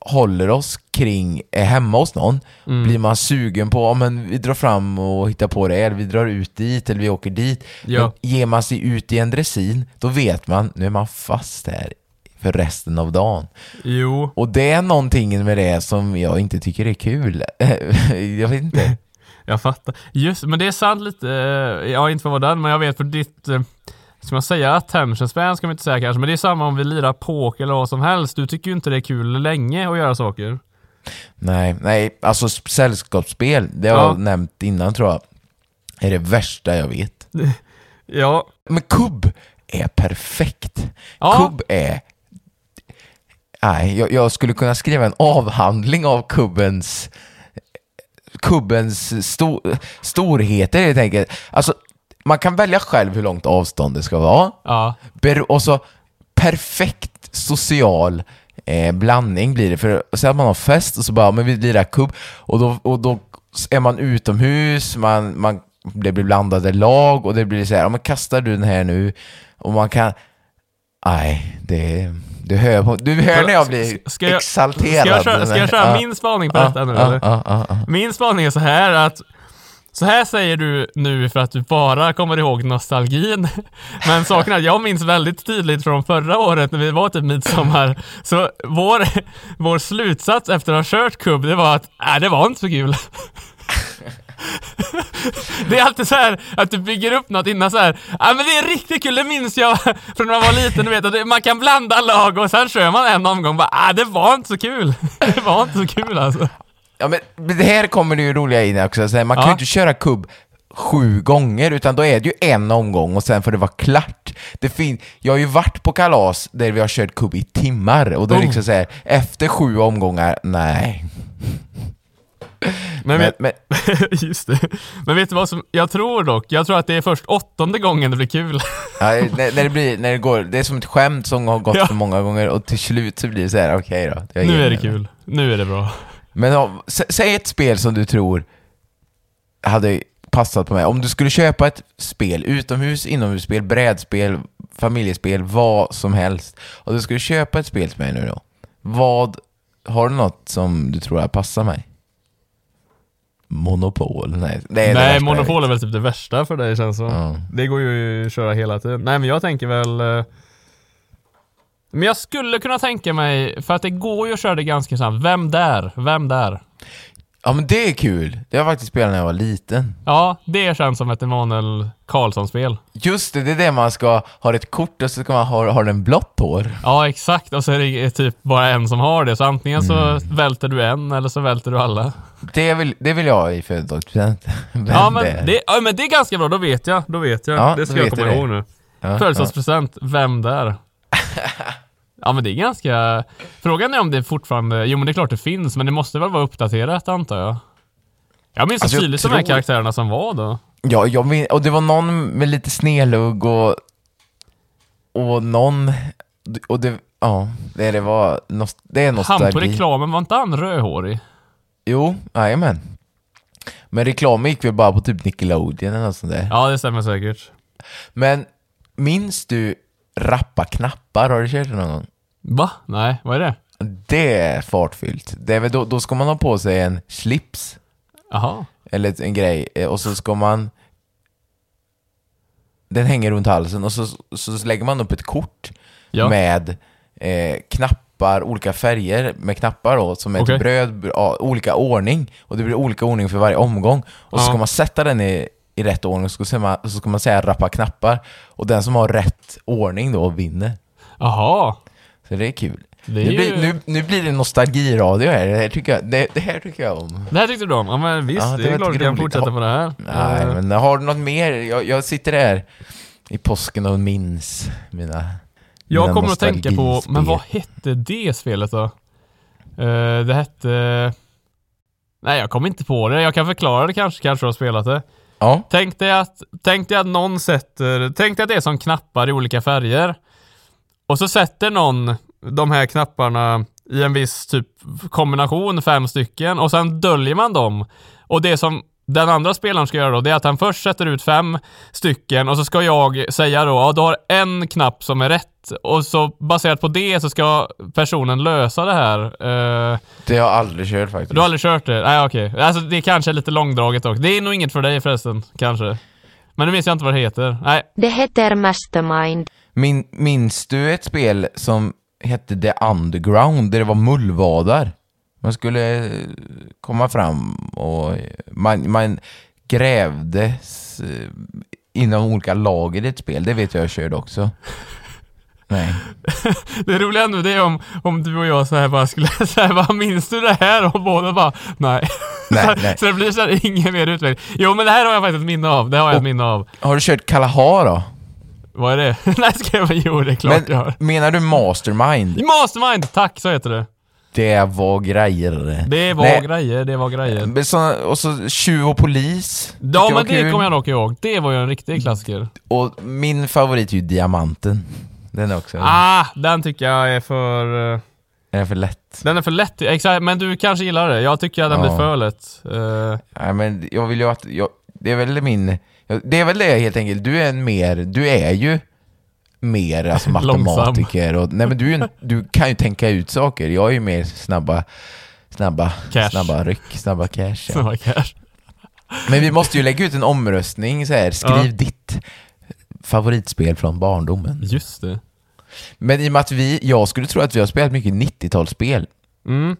håller oss kring, är hemma hos någon, Mm. blir man sugen på, ja men vi drar fram och hittar på det, eller vi drar ut dit, eller vi åker dit. Ja. Men ger man sig ut i en dressin, då vet man, nu är man fast här för resten av dagen. Jo. Och det är någonting med det som jag inte tycker är kul. jag vet inte. Jag fattar. Just men det är sant lite, eh, jag har inte för att vara den, men jag vet för ditt, eh, Ska man säga attention span ska man inte säga kanske, men det är samma om vi lirar poker eller vad som helst. Du tycker ju inte det är kul länge att göra saker. Nej, nej, alltså sällskapsspel, det har Ja. jag nämnt innan tror jag, är det värsta jag vet. Ja, Men kubb är perfekt. Ja. Kubb är... Nej, jag, jag skulle kunna skriva en avhandling av kubbens kubbens sto, storheter helt enkelt. Alltså, man kan välja själv hur långt avståndet ska vara. ja, och så perfekt social eh, blandning blir det. För säg att man har fest och så bara, men vi lirar kubb och då, och då är man utomhus, man, man, det blir blandade lag och det blir så här, ja, men kastar du den här nu? Och man kan, nej, det, du hör, du hör när jag blir Ska jag- exalterad. Ska jag köra, ska jag köra min spaning på detta nu eller? Min spaning är så här att så här säger du nu för att du bara kommer ihåg nostalgin. Men saken är att jag minns väldigt tydligt från förra året när vi var typ midsommar. Så vår, vår slutsats efter att ha kört kubb, det var att äh, det var inte så kul. Det är alltid så här att du bygger upp något innan så här. Ja men det är riktigt kul, det minns jag från när man var liten, du vet att man kan blanda lag och sen kör man en omgång bara ah, det var inte så kul. Det var inte så kul alltså. Ja, men det här kommer det ju roliga in också. Så här, man kan Ja. ju inte köra kubb sju gånger, utan då är det ju en omgång och sen får det vara klart. Det fin- jag har ju varit på kalas där vi har kört kubb i timmar och då är det Oh. liksom så här, efter sju omgångar, nej. Men, Men, men, just det. Men vet du vad som, jag tror dock, jag tror att det är först åttonde gången det blir kul. ja, när, när det blir, när det går, det är som ett skämt som har gått Ja. för många gånger och till slut så blir det så här, okej då. jag ger Nu är det kul. Nu är det bra. Men sä- säg ett spel som du tror hade passat på mig. Om du skulle köpa ett spel, utomhus, inomhusspel, brädspel, familjespel, vad som helst. Och du skulle köpa ett spel till mig nu då. Vad, har du något som du tror att passar mig? Monopol? Nej, det är det Nej, jag Monopol är väl typ det värsta för dig känns som. Ja. Det går ju att köra hela tiden. Nej men jag tänker väl... eh, Men jag skulle kunna tänka mig, för att det går ju att köra det ganska snabbt. Vem där? Vem där? Ja men det är kul. Det har jag faktiskt spelat när jag var liten. Ja, det känns som ett Emanuel Karlsson-spel. Just det, det är det man ska ha ett kort och så ska man ha, ha den blått hår. Ja, exakt. Och så är det typ bara en som har det. Så antingen så Mm. välter du en eller så välter du alla. Det vill, det vill jag ha i födelsedagspresent. Ja men, det, ja men det är ganska bra, då vet jag. Då vet jag. Ja, det ska jag komma ihåg nu. Ja, Födelsedagspresent, vem där? ja men det är ganska... Frågan är om det fortfarande... Jo men det är klart det finns, men det måste väl vara uppdaterat antar jag. Jag minns så Alltså, tydligt de här tror- karaktärerna som var då. Ja, jag min, och det var någon med lite snedlugg och, och någon, och det, ja, det, det var, nost, det är Han på nostalgi. reklamen, var inte han rödhårig? Jo, jajamän. Men reklamen gick väl bara på typ Nickelodeon eller något sånt där. Ja det stämmer säkert. Men minns du Rappa knappar? Har du kört det någon gång? Va? Nej, vad är det? Det är fartfyllt. Det är väl då, då ska man ha på sig en slips, Jaha. eller en grej, eh, och så ska man den hänger runt halsen och så, så lägger man upp ett kort Ja. med eh, knappar, olika färger med knappar då, som är Okej. till bröd, olika ordning. Och det blir olika ordning för varje omgång. Och så Ja. ska man sätta den i, i rätt ordning och så ska, man, så ska man säga rappa knappar. Och den som har rätt ordning då vinner. Jaha. Så det är kul. Det är nu, ju... blir, nu, nu blir det nostalgiradio här. Det här tycker jag, det, det här tycker jag om. Det här tyckte du om? Ja men visst, Ja, det det, är klart vi lite kan fortsätta på det här. Nej, men har du något mer? Jag, jag sitter där i påsken och minns mina Jag mina kommer att tänka på, men vad hette det spelet då? Eh, det hette... Nej, jag kommer inte på det. Jag kan förklara det kanske, kanske du har spelat det. Ja, Tänk dig att, tänk dig att någon sätter, tänk dig att det är som knappar i olika färger. Och så sätter någon de här knapparna i en viss typ kombination, fem stycken, och sen döljer man dem. Och det som den andra spelaren ska göra då, det är att han först sätter ut fem stycken och så ska jag säga då, ja du har en knapp som är rätt. Och så baserat på det så ska personen lösa det här. Eh, det har jag aldrig kört faktiskt. du har aldrig kört det? Nej okej. Alltså det kanske är lite långdraget dock. Det är nog inget för dig förresten, kanske. Men nu minns jag inte vad det heter. Nej. Det heter Mastermind. Min, minns du ett spel som hette The Underground, där det var mullvadar? Man skulle eh, komma fram och man, man grävdes eh, inom olika lag i ett spel. Det vet jag jag körde också. Nej. Det roliga nu det är om, om du och jag så här bara skulle säga vad minns du det här? Och båda bara nej. Nej, så, nej. så det blir så här ingen mer utveckling. Jo men det här har jag faktiskt ett minne av. Det har jag ett Och- minne av. Har du kört Kalaha då? Vad är det? nej ska jag Jo det är klart jag har. Men, menar du Mastermind? Mastermind! Tack, så heter det. Det var grejer. Det var Nej. grejer, det var grejer. Men så, och så tjuv och polis. Ja men det kommer jag dock ihåg. Det var ju en riktig klassiker. Och min favorit är ju Diamanten. Den är också... Ah, den tycker jag är för... eh, Den är för lätt. Den är för lätt, exakt, men du kanske gillar det. Jag tycker att den Ja. blir för lätt. Eh, Nej men jag vill ju att... Jag, det är väl min... Det är väl det helt enkelt. Du är en mer... Du är ju mer alltså matematiker och... Nej men du, en- du kan ju tänka ut saker. Jag är ju mer snabba... Snabba... Cash. Snabba ryck, snabba cash. Ja. snabba cash. Men vi måste ju lägga ut en omröstning så här. Skriv Ja. ditt favoritspel från barndomen. Just det. Men i och med att vi, jag skulle tro att vi har spelat mycket 90-talsspel. Mm.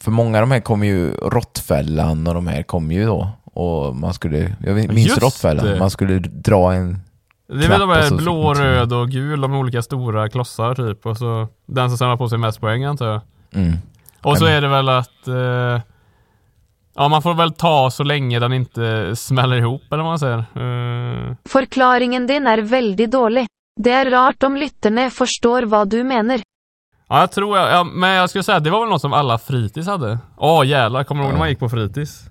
För många av de här kommer ju, Råttfällan och de här kommer ju då. Och man skulle, jag minns Just Råttfällan, man skulle dra en... Det är väl de här blå, röd och gul, de olika stora klossar typ. Och så den som samlar på sig mest poäng antar jag. Mm. Och så är det väl att... Eh, ja, man får väl ta så länge den inte smäller ihop eller vad man säger. Eh, Forklaringen din er veldig dårlig. Det er rart om lytterne forstår hva du mener. ja, jag tror jag... Ja, men jag skulle säga att det var väl något som alla fritids hade. Åh jävlar, kommer du ihåg när man gick på fritids?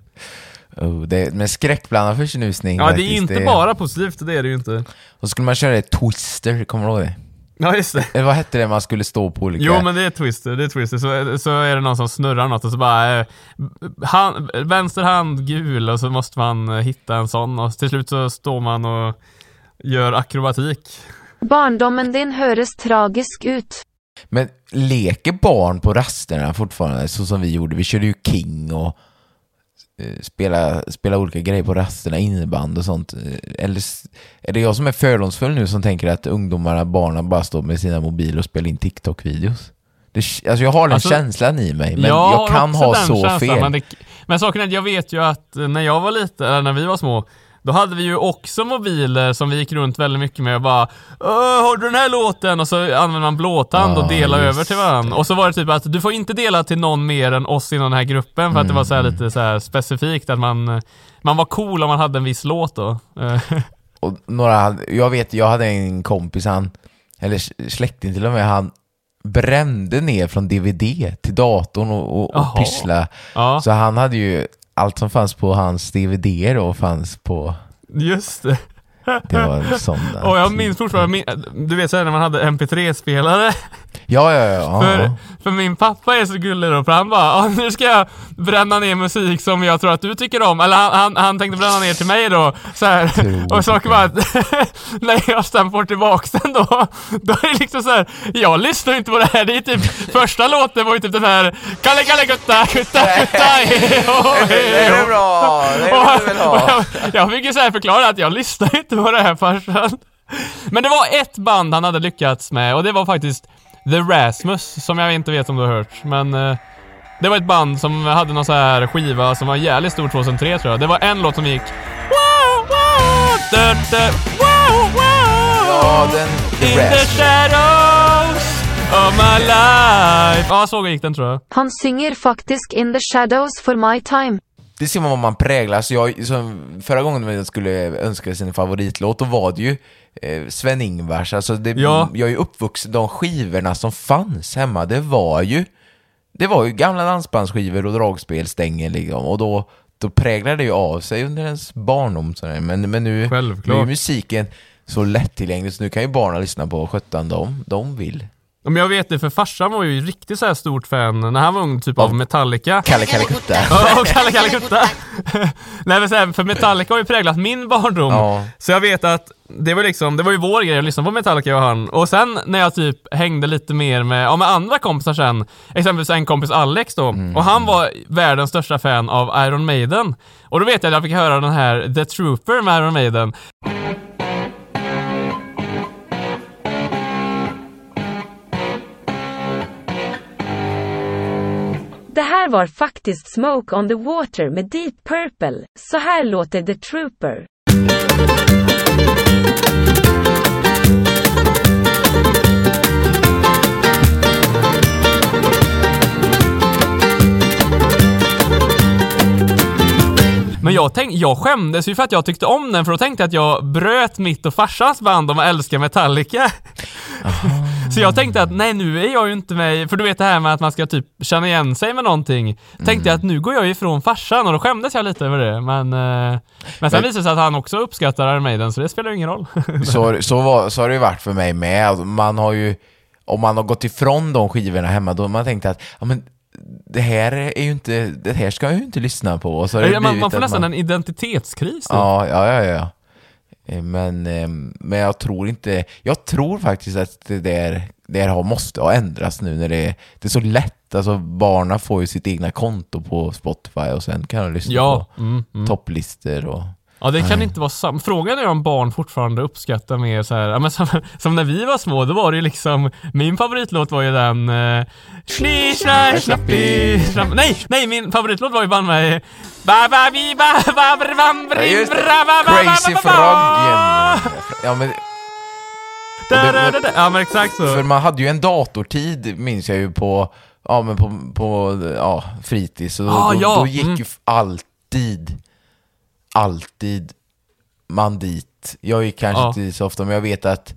Oh, det, med skräckblandad förtjusning Ja, det är inte bara positivt, det är det ju inte. Och så skulle man köra ett Twister, kommer du ihåg det? Ja, just det. Eller vad hette det man skulle stå på olika... Jo men det är twister, det är twister. Så, så är det någon som snurrar något och så bara eh, hand, Vänster hand gul och så måste man eh, hitta en sån och till slut så står man och gör akrobatik. Barndommen din høres tragisk ut. Men leker barn på rasterna fortfarande så som vi gjorde? Vi körde ju King och eh, spela, spela olika grejer på rasterna, inneband och sånt. Eh, Eller är det jag som är fördomsfull nu som tänker att ungdomarna, barnen bara står med sina mobiler och spelar in TikTok-videos? Det, alltså jag har den Alltså, känslan i mig, men jag jag kan ha så känslan, fel. Men, det, men saken är att jag vet ju att eh, när jag var liten, eller när vi var små, då hade vi ju också mobiler som vi gick runt väldigt mycket med och bara har du den här låten? Och så använde man blåtand och delade just över till varandra. Och så var det typ att du får inte dela till någon mer än oss inom den här gruppen för att det var så Mm. här lite så här specifikt att man man var cool om man hade en viss låt då. Och några, jag vet, jag hade en kompis, han, eller släkting till och med, han brände ner från DVD till datorn och, och, och pyssla. Ja, Så han hade ju, allt som fanns på hans DVD då fanns på, just det. det var sådana. Och jag minns fortfarande, du vet såhär när man hade MP3-spelare. Ja, ja, ja. För, för min pappa är så gullig då, för han bara "Ja, nu ska jag bränna ner musik som jag tror att du tycker om. Eller han, han, han tänkte bränna ner till mig då. Så här. Och saken var att när jag sen får tillbaks den då, då är det liksom så här. jag lyssnar inte på det här. Det är typ, första låten var ju typ den här Kalle Kalle Gutta Gutta Gutta Det är ho." bra, det Och, vill du och ha. jag, fick ju så här förklara att jag lyssnar inte på det här farsan. Men det var ett band han hade lyckats med och det var faktiskt The Rasmus som jag inte vet om du har hört. Men eh, det var ett band som hade någon så här skiva som var jävligt stor 2003 tror jag. Det var en låt som gick wow, wow, da, da, wow, wow, Ja, den, In The the Rasmus. shadows of my life. Ja, så gick den tror jag. Han synger faktisk In the shadows for my time. Det ser man vad man präglas. Jag, som förra gången man skulle önska sin favoritlåt, då var det ju Sven-Ingvars. Alltså det, Ja. Jag är ju uppvuxen, de skivorna som fanns hemma, det var ju det var ju gamla dansbandsskivor och dragspelstänger liksom. Och då, då präglade det ju av sig under ens barndom. sådär. Men, men nu, nu är musiken så lättillgänglig så nu kan ju barnen lyssna på sjutton de, de vill. Men jag vet det, för farsan var ju riktigt så här stort fan när han var ung, typ av Metallica. Kalle Kalle Kutta. Ja, och Kalle Kalle Kutta. Nej men så här, för Metallica har ju präglat min barndom. Ja. Så jag vet att det var liksom, det var ju vår grej att lyssna på Metallica och han. Och sen när jag typ hängde lite mer med, ja, med andra kompisar sen, exempelvis en kompis Alex då, och han var världens största fan av Iron Maiden. Och då vet jag att jag fick höra den här The Trooper med Iron Maiden. Det här var faktiskt Smoke on the Water med Deep Purple. Så här låter The Trooper. Men jag, tänk, jag skämdes ju för att jag tyckte om den, för då tänkte jag att jag bröt mitt och farsans band om att älska Metallica. Aha så jag tänkte att nej, nu är jag ju inte med, för du vet det här med att man ska typ känna igen sig med någonting. Tänkte jag att nu går jag ifrån farsan och då skämdes jag lite över det. Men, eh, men sen Men- visade det sig att han också uppskattar Iron Maiden, så det spelar ju ingen roll. Så, så, var, så har det ju varit för mig med. Alltså, Man har ju, om man har gått ifrån de skivorna hemma, då har man tänkt att ja, men, det här är ju inte, det här ska jag ju inte lyssna på. Så det man, man får nästan man, en identitetskris. typ. Ja, ja, ja, ja. Eh, Men, eh, men jag tror inte, jag tror faktiskt att det där, det måste ha ändrats nu när det är, det är så lätt. Alltså barnen får ju sitt egna konto på Spotify och sen kan de lyssna Ja, på mm, mm. topplistor och... Ja, det kan inte vara samma. Frågan är om barn fortfarande uppskattar mer så här, ja, men som, som när vi var små, då var det ju liksom, min favoritlåt var ju den eh, Schni, schna, schnappi, schnapp. Nej, nej, min favoritlåt var ju banne mig Ba, ba, bi, ba, ba, br, bam, Ja, brim, just det. bra, ba, ba, Crazy ba, ba, ba. Froggen! Ja, men, Da, da, da. Ja, men exakt så. För man hade ju en datortid, minns jag ju, på, ja, men på, på ja, fritids. Och Ah, då, ja, då gick mm. ju f- alltid, alltid man dit. Jag gick kanske Ja. inte dit så ofta, men jag vet att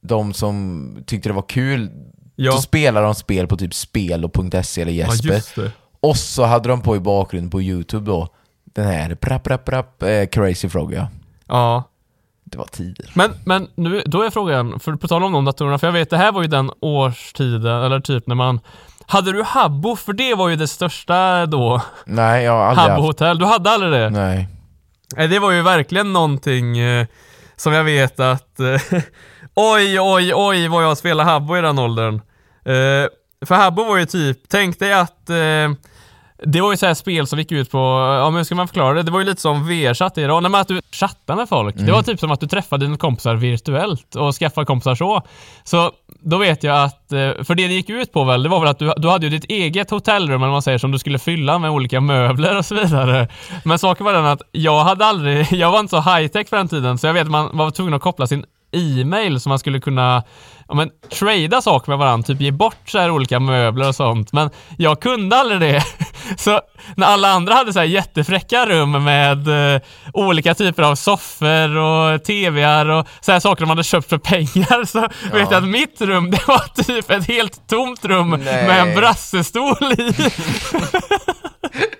de som tyckte det var kul, Ja. då spelade de spel på typ spel och .se eller Ja, Jesper. det. och så hade de på i bakgrunden på Youtube då, den här prapp, prapp, prapp, eh, Crazy Frog ja. Ja. Det var tider. Men, men nu, då är frågan, för på tal om de datorerna, för jag vet det här var ju den årstiden, eller typ när man hade du Habbo? För det var ju det största då. Nej, jag har aldrig Habbo haft. hotell. Du hade aldrig det? Nej. Nej, det var ju verkligen någonting eh, som jag vet att... Eh, oj, oj, oj vad jag spelade Habbo i den åldern. Eh, för Habbo var ju typ, tänk dig att eh, det var ju så här spel som gick ut på, ja men hur ska man förklara det? Det var ju lite som VR-chatt idag, Nej, men att du chattade med folk. Det var typ som att du träffade dina kompisar virtuellt och skaffade kompisar så. Så då vet jag att, eh, för det det gick ut på väl, det var väl att du, du hade ju ditt eget hotellrum eller vad man säger som du skulle fylla med olika möbler och så vidare. Men saken var den att jag hade aldrig, jag var inte så high-tech för den tiden så jag vet att man var tvungen att koppla sin e-mail så man skulle kunna ja, men, trada saker med varandra, typ ge bort så här olika möbler och sånt. Men jag kunde aldrig det. Så när alla andra hade så här jättefräcka rum med eh, olika typer av soffor och tvr och så här saker de hade köpt för pengar så vet jag att mitt rum det var typ ett helt tomt rum Nej. med en brassestol i.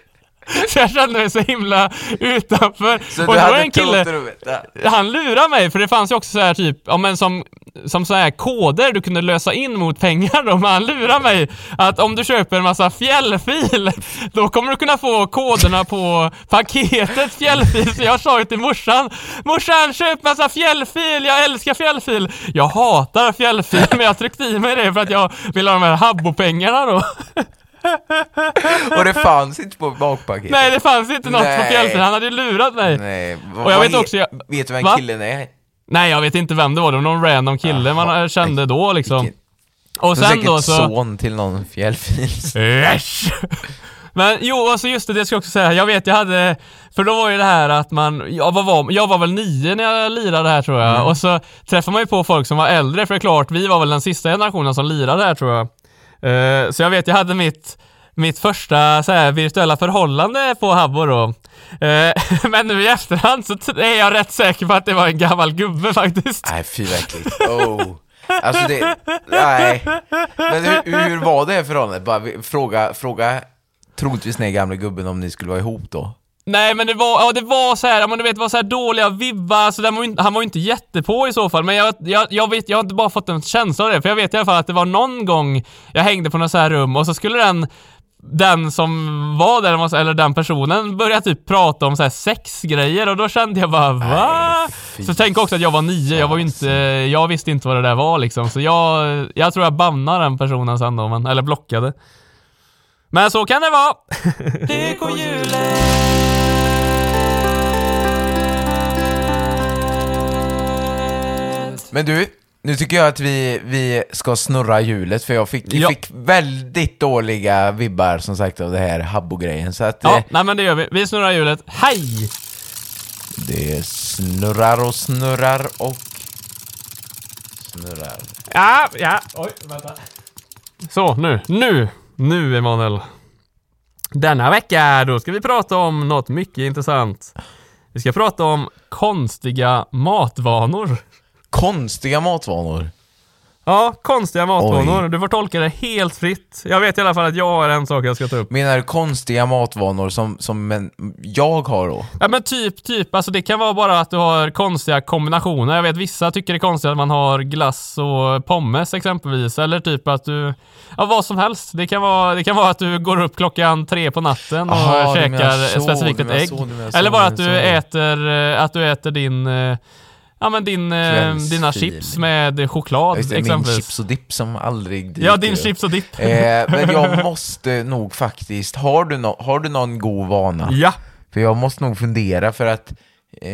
Så jag kände mig så himla utanför. Så och då var en kille, han lurade mig för det fanns ju också så här typ, ja men som, som så här koder du kunde lösa in mot pengar då, men han lurade mig att om du köper en massa fjällfil, då kommer du kunna få koderna på paketet fjällfil. Så jag sa ju till morsan, morsan köp massa fjällfil, jag älskar fjällfil. Jag hatar fjällfil, men jag tryckte i mig det för att jag vill ha de här habbo-pengarna då. Och det fanns inte på bakpaketet? Nej, det fanns inte något på Nej. fjällfil, han hade ju lurat mig. Nej. Och jag vet också, jag, Vet du vem Va? killen är? Nej, jag vet inte vem det var. Det var någon random kille man Jaha, kände då liksom. Och sen då så... son till någon fjällfils. Men jo, alltså just det, det ska jag också säga. Jag vet, jag hade... För då var ju det här att man... Jag var, var, jag var väl nio när jag lirade här tror jag. Och så träffade man ju på folk som var äldre, för det är klart, vi var väl den sista generationen som lirade här tror jag. Uh, så jag vet, jag hade mitt mitt första så här, virtuella förhållande på Habbo då. Uh, men nu i efterhand så är jag rätt säker på att det var en gammal gubbe faktiskt. Nej, fy vad äckligt. Oh. Alltså det... Nej. Men hur, hur var det förhållandet? Bara fråga, fråga troligtvis den gamla gubben om ni skulle vara ihop då. Nej men det var, ja det var så här, men du vet det var så här dåliga vibbar, så den var inte, han var ju inte jättepå i så fall, men jag, jag, jag vet, jag har inte bara fått en känsla av det, för jag vet i alla fall att det var någon gång jag hängde på något så här rum och så skulle den den som var där, eller den personen, börja typ prata om så här sexgrejer och då kände jag bara va? Nej, Så tänk också att jag var nio, jag var ju inte, jag visste inte vad det där var liksom, så jag, jag tror jag bannade den personen sen då, men, eller blockade. Men så kan det vara. Men du, nu tycker jag att vi, vi ska snurra hjulet för jag fick, jag Ja. fick väldigt dåliga vibbar som sagt av det här Habbo-grejen. Så att Ja, eh, nej men det gör vi. Vi snurrar hjulet. Hej! det snurrar och snurrar och snurrar. Ja, ja. Oj, vänta. Så, nu. Nu! Nu, Emanuel. Denna vecka då ska vi prata om något mycket intressant. Vi ska prata om konstiga matvanor. Konstiga matvanor. Ja, konstiga matvanor. Du får tolka det helt fritt. Jag vet i alla fall att jag har en sak jag ska ta upp. Menar du konstiga matvanor som, som men, jag har då? Ja men typ, typ. Alltså det kan vara bara att du har konstiga kombinationer. Jag vet vissa tycker det är konstigt att man har glass och pommes exempelvis. Eller typ att du, ja vad som helst. Det kan vara, det kan vara att du går upp klockan tre på natten och Aha, käkar så, specifikt ett ägg. så, Eller bara att du äter, eh, att du äter din eh, Ja men din, eh, dina chips med choklad Just det, min exempelvis. chips och dipp som aldrig dyker ja, din chips och dipp. Eh, men jag måste nog faktiskt, har du, no, har du någon god vana? Ja. För jag måste nog fundera för att, eh,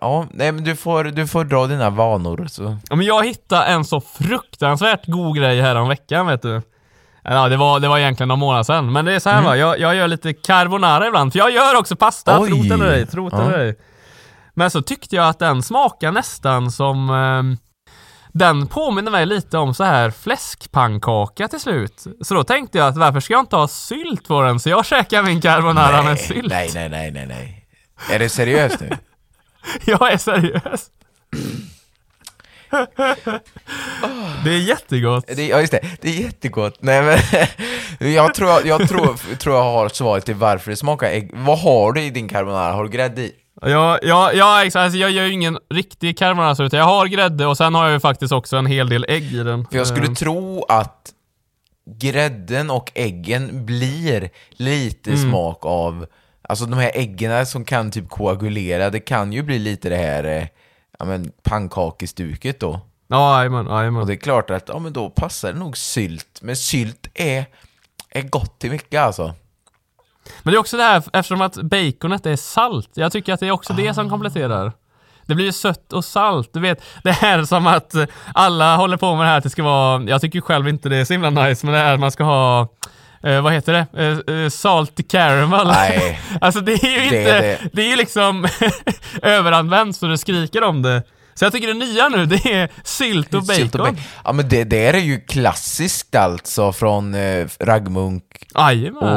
ja, nej men du får, du får dra dina vanor så. Ja, men jag hittade en så fruktansvärt god grej här om veckan vet du. Ja, det var, det var egentligen några månader sedan. Men det är så här va, jag, jag gör lite carbonara ibland. För jag gör också pasta, Oj. tro det eller ej. Tro det Ja. eller ej. Men så tyckte jag att den smakar nästan som... ehm, den påminner mig lite om så här fläskpannkaka till slut. Så då tänkte jag att varför ska jag inte ha sylt på den? Så jag käkar min carbonara med sylt. nej, nej, nej, nej, nej. Är det seriöst nu? Jag är seriös. Det är jättegott. Det, ja, just det. Det är jättegott. Nej, men jag tror jag, tror, tror jag har svaret till varför det smakar ägg. Vad har du i din carbonara? Har du grädde i? Ja, ja, ja exakt. Alltså, jag gör ju ingen riktig carbonara utan jag har grädde och sen har jag ju faktiskt också en hel del ägg i den. För jag skulle Ehm, tro att grädden och äggen blir lite Mm. smak av, alltså de här äggen som kan typ koagulera, det kan ju bli lite det här eh, ja, men pannkakestuket då. Ja, jajamän, Och jajamän. det är klart att ja, men då passar det nog sylt, men sylt är, är gott till mycket alltså. Men det är också det här eftersom att baconet är salt. Jag tycker att det är också det Ah. som kompletterar. Det blir ju sött och salt. Du vet, det här är som att alla håller på med det här att det ska vara, jag tycker själv inte det är så himla nice, men det här att man ska ha Eh, vad heter det? Eh, eh, salt caramel. Nej. alltså det är ju Det inte, är det, det. är ju liksom överanvänt så det skriker om det. Så jag tycker det nya nu, det är sylt och bacon. Sylt och bacon. Ja men det där är ju klassiskt alltså från eh, raggmunk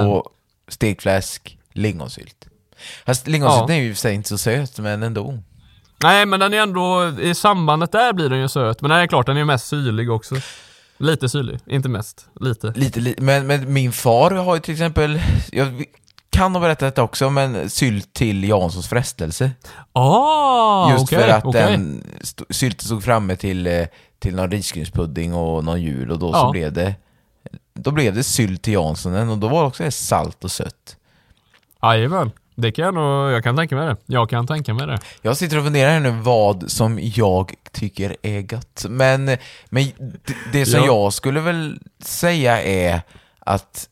och stekfläsk, lingonsylt. Fast lingonsylten Ja. är ju i och för sig inte så söt, men ändå. Nej men den är ändå, i sambandet där blir den ju söt. Men den är klart, den är ju mest syrlig också. Lite syrlig, inte mest. Lite. Lite, li- men, men min far har ju till exempel, jag kan ha berättat detta också, men sylt till Janssons frestelse. Ah, Just okej, för att okej. den st- sylten stod framme till, eh, till någon risgrynspudding och någon jul och då så Ja. blev det då blev det sylt till Janssonen och då var det också salt och sött. Jajamän. Det kan jag nog, jag kan tänka mig det. Jag kan tänka mig det. Jag sitter och funderar här nu vad som jag tycker är gott. Men, men det, det som Ja. jag skulle väl säga är att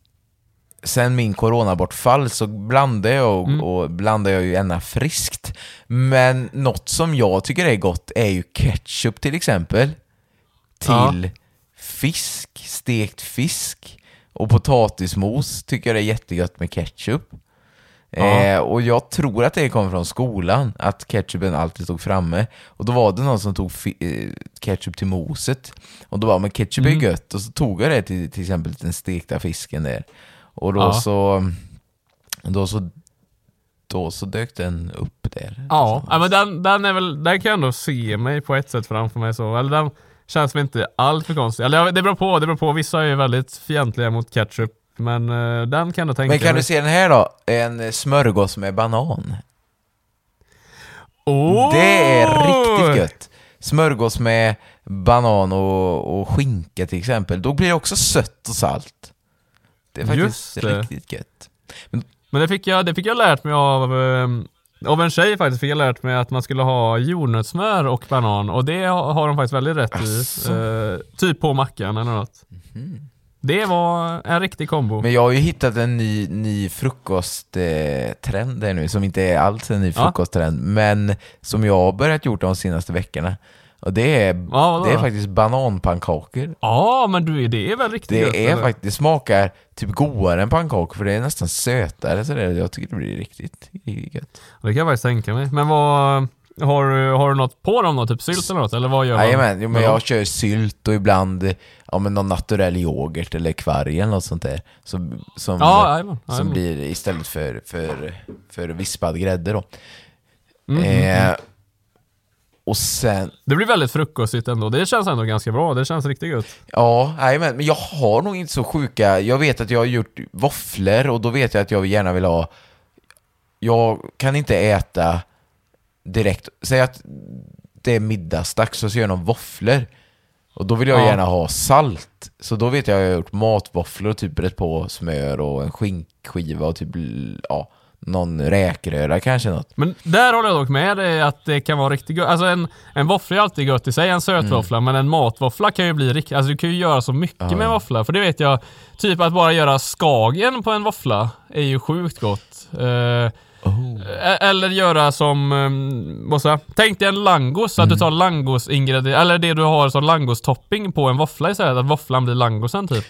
sen min coronabortfall så blandar jag och, Mm. och blandar jag ju ena friskt. Men något som jag tycker är gott är ju ketchup till exempel. Till fisk, stekt fisk och potatismos tycker jag det är jättegott med ketchup. Ja. Eh, och jag tror att det kommer från skolan, att ketchupen alltid stod framme. Och då var det någon som tog eh, ketchup till moset. Och då var men ketchup är Mm. gött. Och så tog jag det till till exempel den stekta fisken där. Och då Ja. så... Då så... Då så dök den upp där. Ja, ja men den, den är väl, den kan jag ändå se mig på ett sätt framför mig så. Eller den känns väl inte allt för konstig. Eller det beror på, det beror på. Vissa är ju väldigt fientliga mot ketchup. Men eh, den kan jag tänka Men kan mig. du se den här då? En smörgås med banan. Åh! Det är riktigt gött. Smörgås med banan och, och skinka till exempel. Då blir det också sött och salt. Det är faktiskt Just det. riktigt gött. Men det fick jag, det fick jag lärt mig av, eh, av en tjej faktiskt. Fick jag lärt mig att man skulle ha jordnötssmör och banan. Och det har de faktiskt väldigt rätt Asså. i. Eh, typ på mackan eller något. Det var en riktig kombo. Men jag har ju hittat en ny, ny frukosttrend eh, nu, som inte är alls en ny Ja. frukosttrend, men som jag har börjat gjort de senaste veckorna. Och det är, Ja, det är faktiskt bananpannkakor. Ja, men du, det är väl riktigt gött, Det är eller? faktiskt, det smakar typ godare än pannkakor för det är nästan sötare så det, jag tycker det blir riktigt, riktigt gött. Det kan jag faktiskt tänka mig. Men vad... Har, du- har du något på dem då? Typ sylt eller något? Eller vad gör man? Jajamän, jo, men jag kör sylt och ibland ja, men någon naturell yoghurt eller kvarg eller något sånt där. Som, som, Ja, jajamän. som jajamän. blir istället för, för, för vispad grädde då. Mm, eh, och sen, Det blir väldigt frukostigt ändå. Det känns ändå ganska bra. Det känns riktigt gott. ja, men jag har nog inte så sjuka, jag vet att jag har gjort våfflor och då vet jag att jag gärna vill ha, jag kan inte äta direkt, säg att det är middagsdags och så gör jag någon våfflor. Och då vill jag Ja. gärna ha salt. Så då vet jag att jag har gjort matvåfflor och typ brett på smör och en skinkskiva och typ, ja, någon räkröra kanske något. Men där håller jag dock med dig att det kan vara riktigt gott. Alltså en, en våffla är alltid gott i sig, en sötvåffla, men en matvåffla kan ju bli riktigt... Alltså du kan ju göra så mycket med en våffla. För det vet jag, typ att bara göra skagen på en våffla är ju sjukt gott. Eh, e- Eller göra som, um, vad säger jag? Tänk dig en langos, att du tar langos ingredienser, eller det du har som langos-topping på en våffla istället, att våfflan blir langosen typ.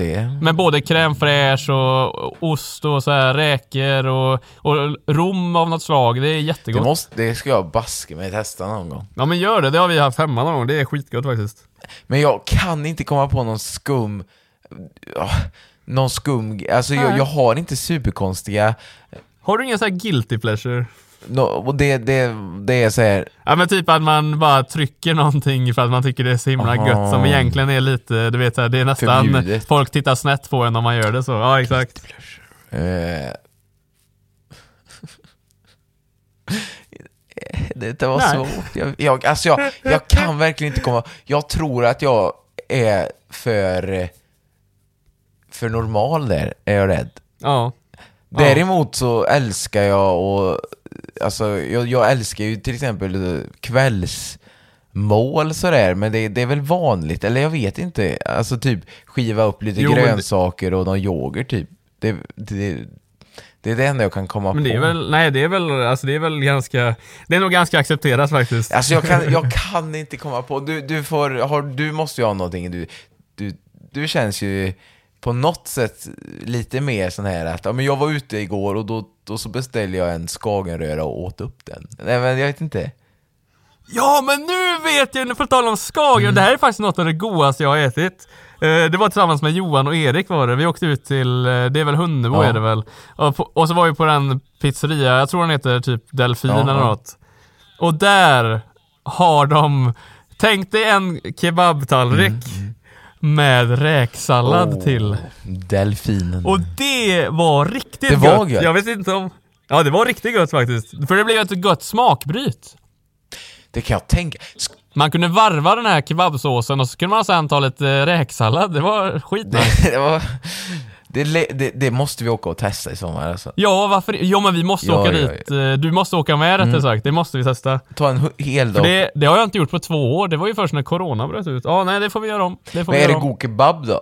Det... Med både crème fraîche och ost och så här räkor och, och rom av något slag. Det är Det, jättegott. måste, det ska jag baske mig testa någon gång. Ja men gör det, det har vi haft hemma någon gång. Det är skitgott faktiskt. Men jag kan inte komma på någon skum... ja, Någon skum... Alltså jag, jag har inte superkonstiga... Har du ingen så här guilty pleasure? No, och det, det, det är så här... Ja men typ att man bara trycker någonting för att man tycker det är så himla Aha. gött som egentligen är lite, du vet så här, det är nästan, Förbjudet. folk tittar snett på en om man gör det så. Ja exakt. Eh, det var Nej. svårt. Jag, jag, alltså jag, jag kan verkligen inte komma... Jag tror att jag är för... För normal där, är jag rädd. Ja. Däremot så älskar jag och alltså jag, jag älskar ju till exempel kvällsmål sådär, men det, det är väl vanligt, eller jag vet inte. Alltså typ skiva upp lite Jo, men det- grönsaker och någon yoghurt typ. Det, det, det är det enda jag kan komma Men det på. är väl, nej det är väl, alltså det är väl ganska, det är nog ganska accepterat faktiskt. Alltså jag kan, jag kan inte komma på, du, du får, har, du måste ju ha någonting, du, du, du känns ju på något sätt lite mer sån här att, ja men jag var ute igår och då, då så beställde jag en skagenröra och åt upp den. Nej men jag vet inte. Ja, men nu vet jag, nu får tala om Skagen. Det här är faktiskt något av det godaste jag har ätit. Eh, Det var tillsammans med Johan och Erik var det. Vi åkte ut till, eh, det är väl Hunnebo Ja. är det väl. Och, på, och så var vi på den pizzeria, jag tror den heter typ Delfin Ja, eller något. Och där har de, tänk dig en kebabtallrik med räksallad Åh, till. Delfinen. Och det var riktigt Det var gött. gött. Jag vet inte om... Ja, det var riktigt gött faktiskt. För det blev ett gött smakbryt. Det kan jag tänka. Sk- Man kunde varva den här kebabsåsen och så kunde man sen ta lite räksallad. Det var skitnice. Det, var, det, det, det måste vi åka och testa i sommar alltså. Ja, varför Jo, men vi måste Ja, åka ja, dit. Eh, Du måste åka med rättare sagt. Det måste vi testa. Ta en hel dag. det, det har jag inte gjort på två år. Det var ju först när corona bröt ut. Ja, nej, det får vi göra om. Det får Men vi är det god kebab då?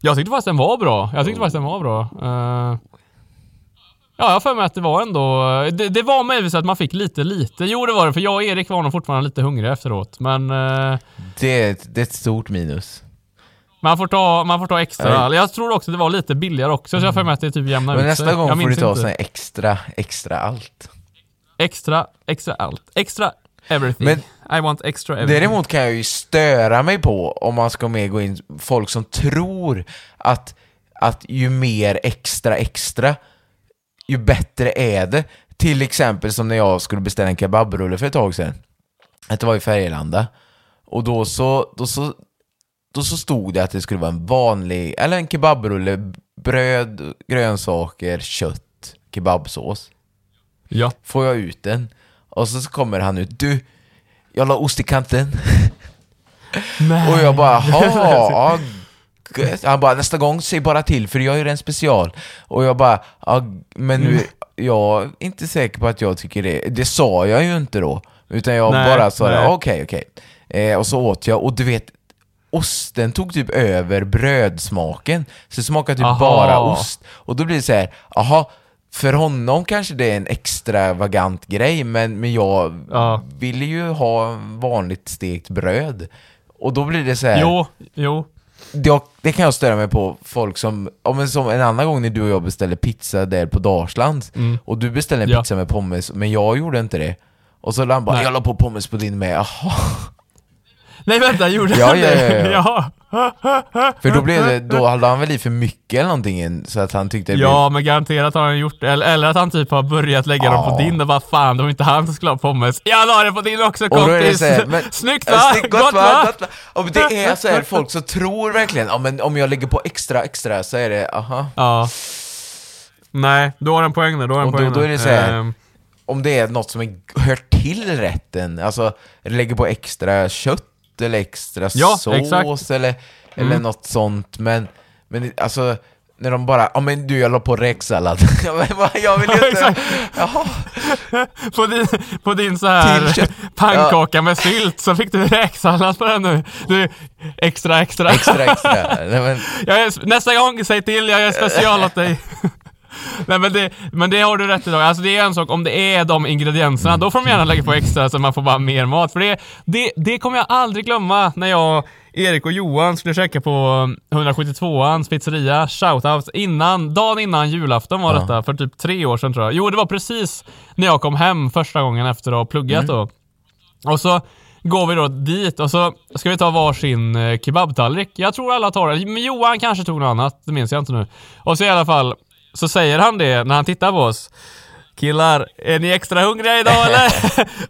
Jag tyckte faktiskt den var bra. Jag tyckte faktiskt den var bra. Eh, ja, jag har för mig att det var ändå... Det, det var möjligtvis att man fick lite, lite. Jo, det var det. För jag och Erik var nog fortfarande lite hungriga efteråt. Men eh, Det det är ett stort minus. Man, får ta, man får ta extra. Ja. Jag tror också det var lite billigare också, så jag har för mig att det typ jämnar Men ut nästa gång får du ta sån extra, extra allt. Extra, extra allt. Extra everything. Men- I want extra everything. Däremot kan jag ju störa mig på, om man ska med gå in, folk som tror att, att ju mer extra extra, ju bättre är det. Till exempel som när jag skulle beställa en kebabrulle för ett tag sedan. Det var i Färgelanda. Och då så, då så, då så stod det att det skulle vara en vanlig, eller en kebabrulle, bröd, grönsaker, kött, kebabsås. Ja. Får jag ut den? Och så kommer han ut, du, jag la ost i kanten. Nej. Och jag bara, ha, gött." Han bara, nästa gång, säg bara till för jag gör en special. Och jag bara, ja, men nu, jag är inte säker på att jag tycker det. Det sa jag ju inte då. Utan jag Nej, bara sa, okej, okej. Eh, och så åt jag, och du vet, osten tog typ över brödsmaken. Så det smakade typ Aha. bara ost. Och då blir det så här, aha, för honom kanske det är en extravagant grej, men, men jag Ja. vill ju ha vanligt stekt bröd. Och då blir det så här, Jo, jo. det, det kan jag störa mig på folk som, om en, som en annan gång när du och jag beställde pizza där på Dalsland och du beställde en Mm. Ja. pizza med pommes, men jag gjorde inte det. Och så la han bara, Nej. jag la på pommes på din med, jaha. Nej vänta, gjorde Ja, han ja, det? ja, ja. För då blev det, då hade han väl i för mycket eller någonting in, så att han tyckte det Ja, men garanterat har han gjort det. Eller, eller att han typ har börjat lägga dem på Ja. din och bara fan, det var inte han som skulle ha pommes. Jag la det på din också Och då är det kompis! så här, men, Snyggt va? snyggt, Gott, va? Gott, va? Och det är så här, folk som tror verkligen, ja men om jag lägger på extra extra så är det, aha. Ja. Nej, då har han poäng där. Då har han Och då- poäng då är där. det så här, Ehm, Om det är något som är, hör till rätten, alltså lägger på extra kött eller extra Ja, sås exakt. eller, eller något sånt, men, men alltså när de bara, ja men du jag la på räksallad. Ja, jag vill ju inte... Jaha. på, din, på din så här pannkaka med sylt så fick du räksallad på den nu. Du, extra, extra. Extra extra. Nej, men, är, nästa gång, säg till, jag är special åt dig. Nej men det, men det har du rätt i då. Alltså det är en sak, om det är de ingredienserna, då får de gärna lägga på extra så man får bara mer mat. För det, det, det kommer jag aldrig glömma när jag, Erik och Johan skulle käka på 172ans pizzeria, shoutout, innan, dagen innan julafton var Ja. detta, för typ tre år sedan tror jag. Jo, det var precis när jag kom hem första gången efter att ha pluggat då. Och så går vi då dit och så ska vi ta varsin eh, kebabtallrik. Jag tror alla tar det, men Johan kanske tog något annat, det minns jag inte nu. Och så i alla fall, så säger han det när han tittar på oss. Killar, är ni extra hungriga idag eller?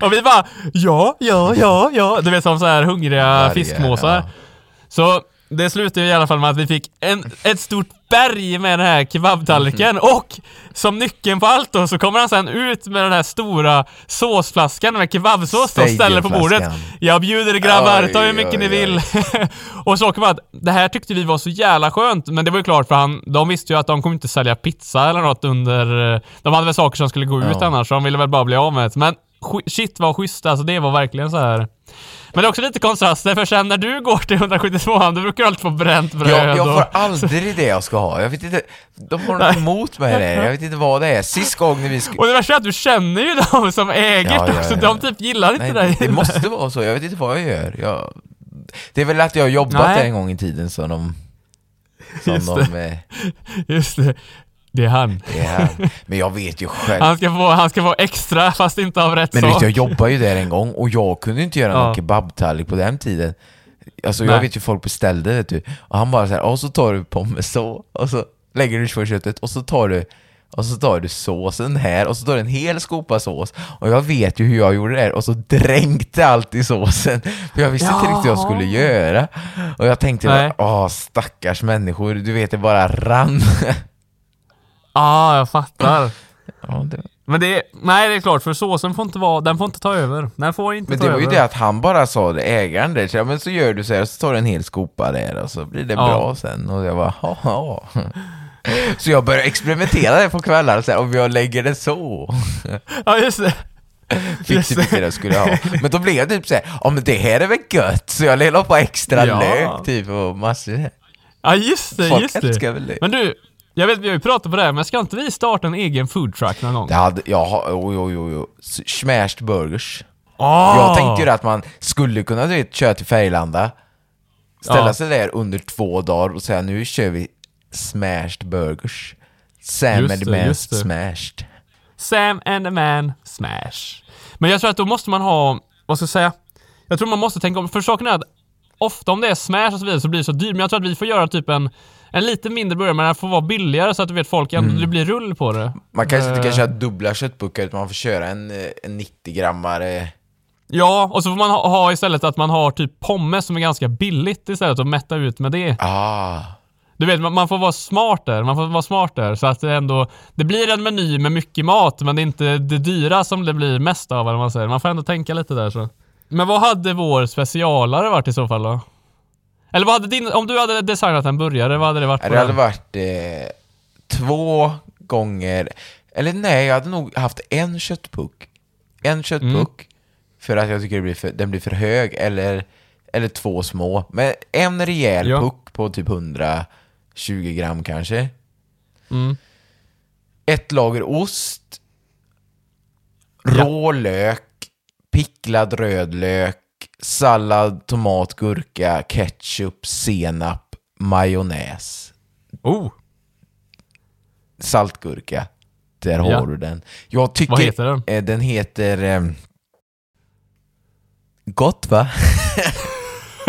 och vi bara ja, ja, ja, ja. Du vet som så här hungriga fiskmåsar. Så det slutade i alla fall med att vi fick en, ett stort berg med den här kebabtallriken och som nyckeln på allt då så kommer han sen ut med den här stora såsflaskan med kebabsås och ställer på bordet. Jag bjuder er grabbar, ta hur mycket oj, ni vill. och så kom att det här tyckte vi var så jävla skönt, men det var ju klart för han, de visste ju att de kommer inte sälja pizza eller något under, de hade väl saker som skulle gå ut Ja. annars, så de ville väl bara bli av med det. Men shit vad schysst, alltså det var verkligen så här. Men det är också lite kontraster, för sen när du går till 172 då brukar du alltid få bränt bröd jag, jag får aldrig det jag ska ha. Jag vet inte, de har något emot mig där. Jag vet inte vad det är. Sist gången vi skulle... Och det värsta är att du känner ju de som äger Ja, det ja, också, ja. de typ gillar inte Nej, dig. det måste vara så. Jag vet inte vad jag gör. Jag... Det är väl att jag har jobbat Nej. en gång i tiden som de... Som Just de... eh, Just det. Det är han. Det är. Men jag vet ju själv. Han ska få, han ska få extra fast inte av rätt Men sak. vet, jag jobbade ju där en gång och jag kunde inte göra Ja. någon kebabtallrik på den tiden. Alltså jag Nej. vet ju folk beställde vet du. Och han bara så här, och så tar du pommes så, och så lägger du på köttet och så tar du och så tar du såsen här och så tar du en hel skopa sås. Och jag vet ju hur jag gjorde det här och så dränkte allt i såsen. För jag visste inte riktigt vad jag skulle göra. Och jag tänkte, bara, åh stackars människor, du vet det bara rann. Ja, jag fattar. ja, det, Men det, nej det är klart, för såsen får inte vara, den får inte ta över. Den får inte Men ta det var ju över. det att han bara sa det, ägaren där, så, ja, men så gör du så här, så tar du en hel skopa där och så blir det Ja. bra sen. Och jag bara, ja. Så jag började experimentera det på kvällar, så här, om jag lägger det så. Ja, just det. Fick Just så det. jag skulle ha. Men då blev jag typ såhär, ja men det här är väl gött, så jag la på extra Ja. lök typ och massor. Ja, just det, Folk just älskar väl det. Men du, jag vet vi har ju pratat på det här, men ska inte vi starta en egen foodtruck någon gång? Det hade, jag har, oj oj oj, oj. smashed burgers. Ah! Jag tänkte ju att man skulle kunna du vet, köra till Färgelanda, ställa Ja. sig där under två dagar och säga nu kör vi smashed burgers. Sam Just and the det, man det. smashed. Sam and the man smash. Men jag tror att då måste man ha, vad ska jag säga? Jag tror man måste tänka om, för saken är att ofta om det är smash och så vidare så blir det så dyrt, men jag tror att vi får göra typ en, en lite mindre burgare, men den får vara billigare så att du vet folk ändå, det blir rull på det. Man kanske inte kan Eh. köra dubbla köttbuckar utan man får köra en, eh, en 90-grammare. Ja, och så får man ha, ha istället att man har typ pommes som är ganska billigt istället och mätta ut med det. Ah. Du vet, man, får vara smart där, man får vara smart där så att det ändå, det blir en meny med mycket mat men det är inte det dyra som det blir mest av eller man säger. Man får ändå tänka lite där så. Men vad hade vår specialare varit i så fall då? Eller vad hade din, om du hade designat en burgare, vad hade det varit på Det hade den? varit eh, två gånger, eller nej, jag hade nog haft en köttpuck. En köttpuck, Mm. för att jag tycker det blir för, den blir för hög, eller, eller två små. Men en rejäl Ja. puck på typ 120 gram kanske. Mm. Ett lager ost, rå lök, picklad röd lök, sallad, tomat, gurka, ketchup, senap, majonnäs, Oh, saltgurka. Där Ja. har du den. Jag tycker vad heter den? Eh, den heter... Eh, gott va?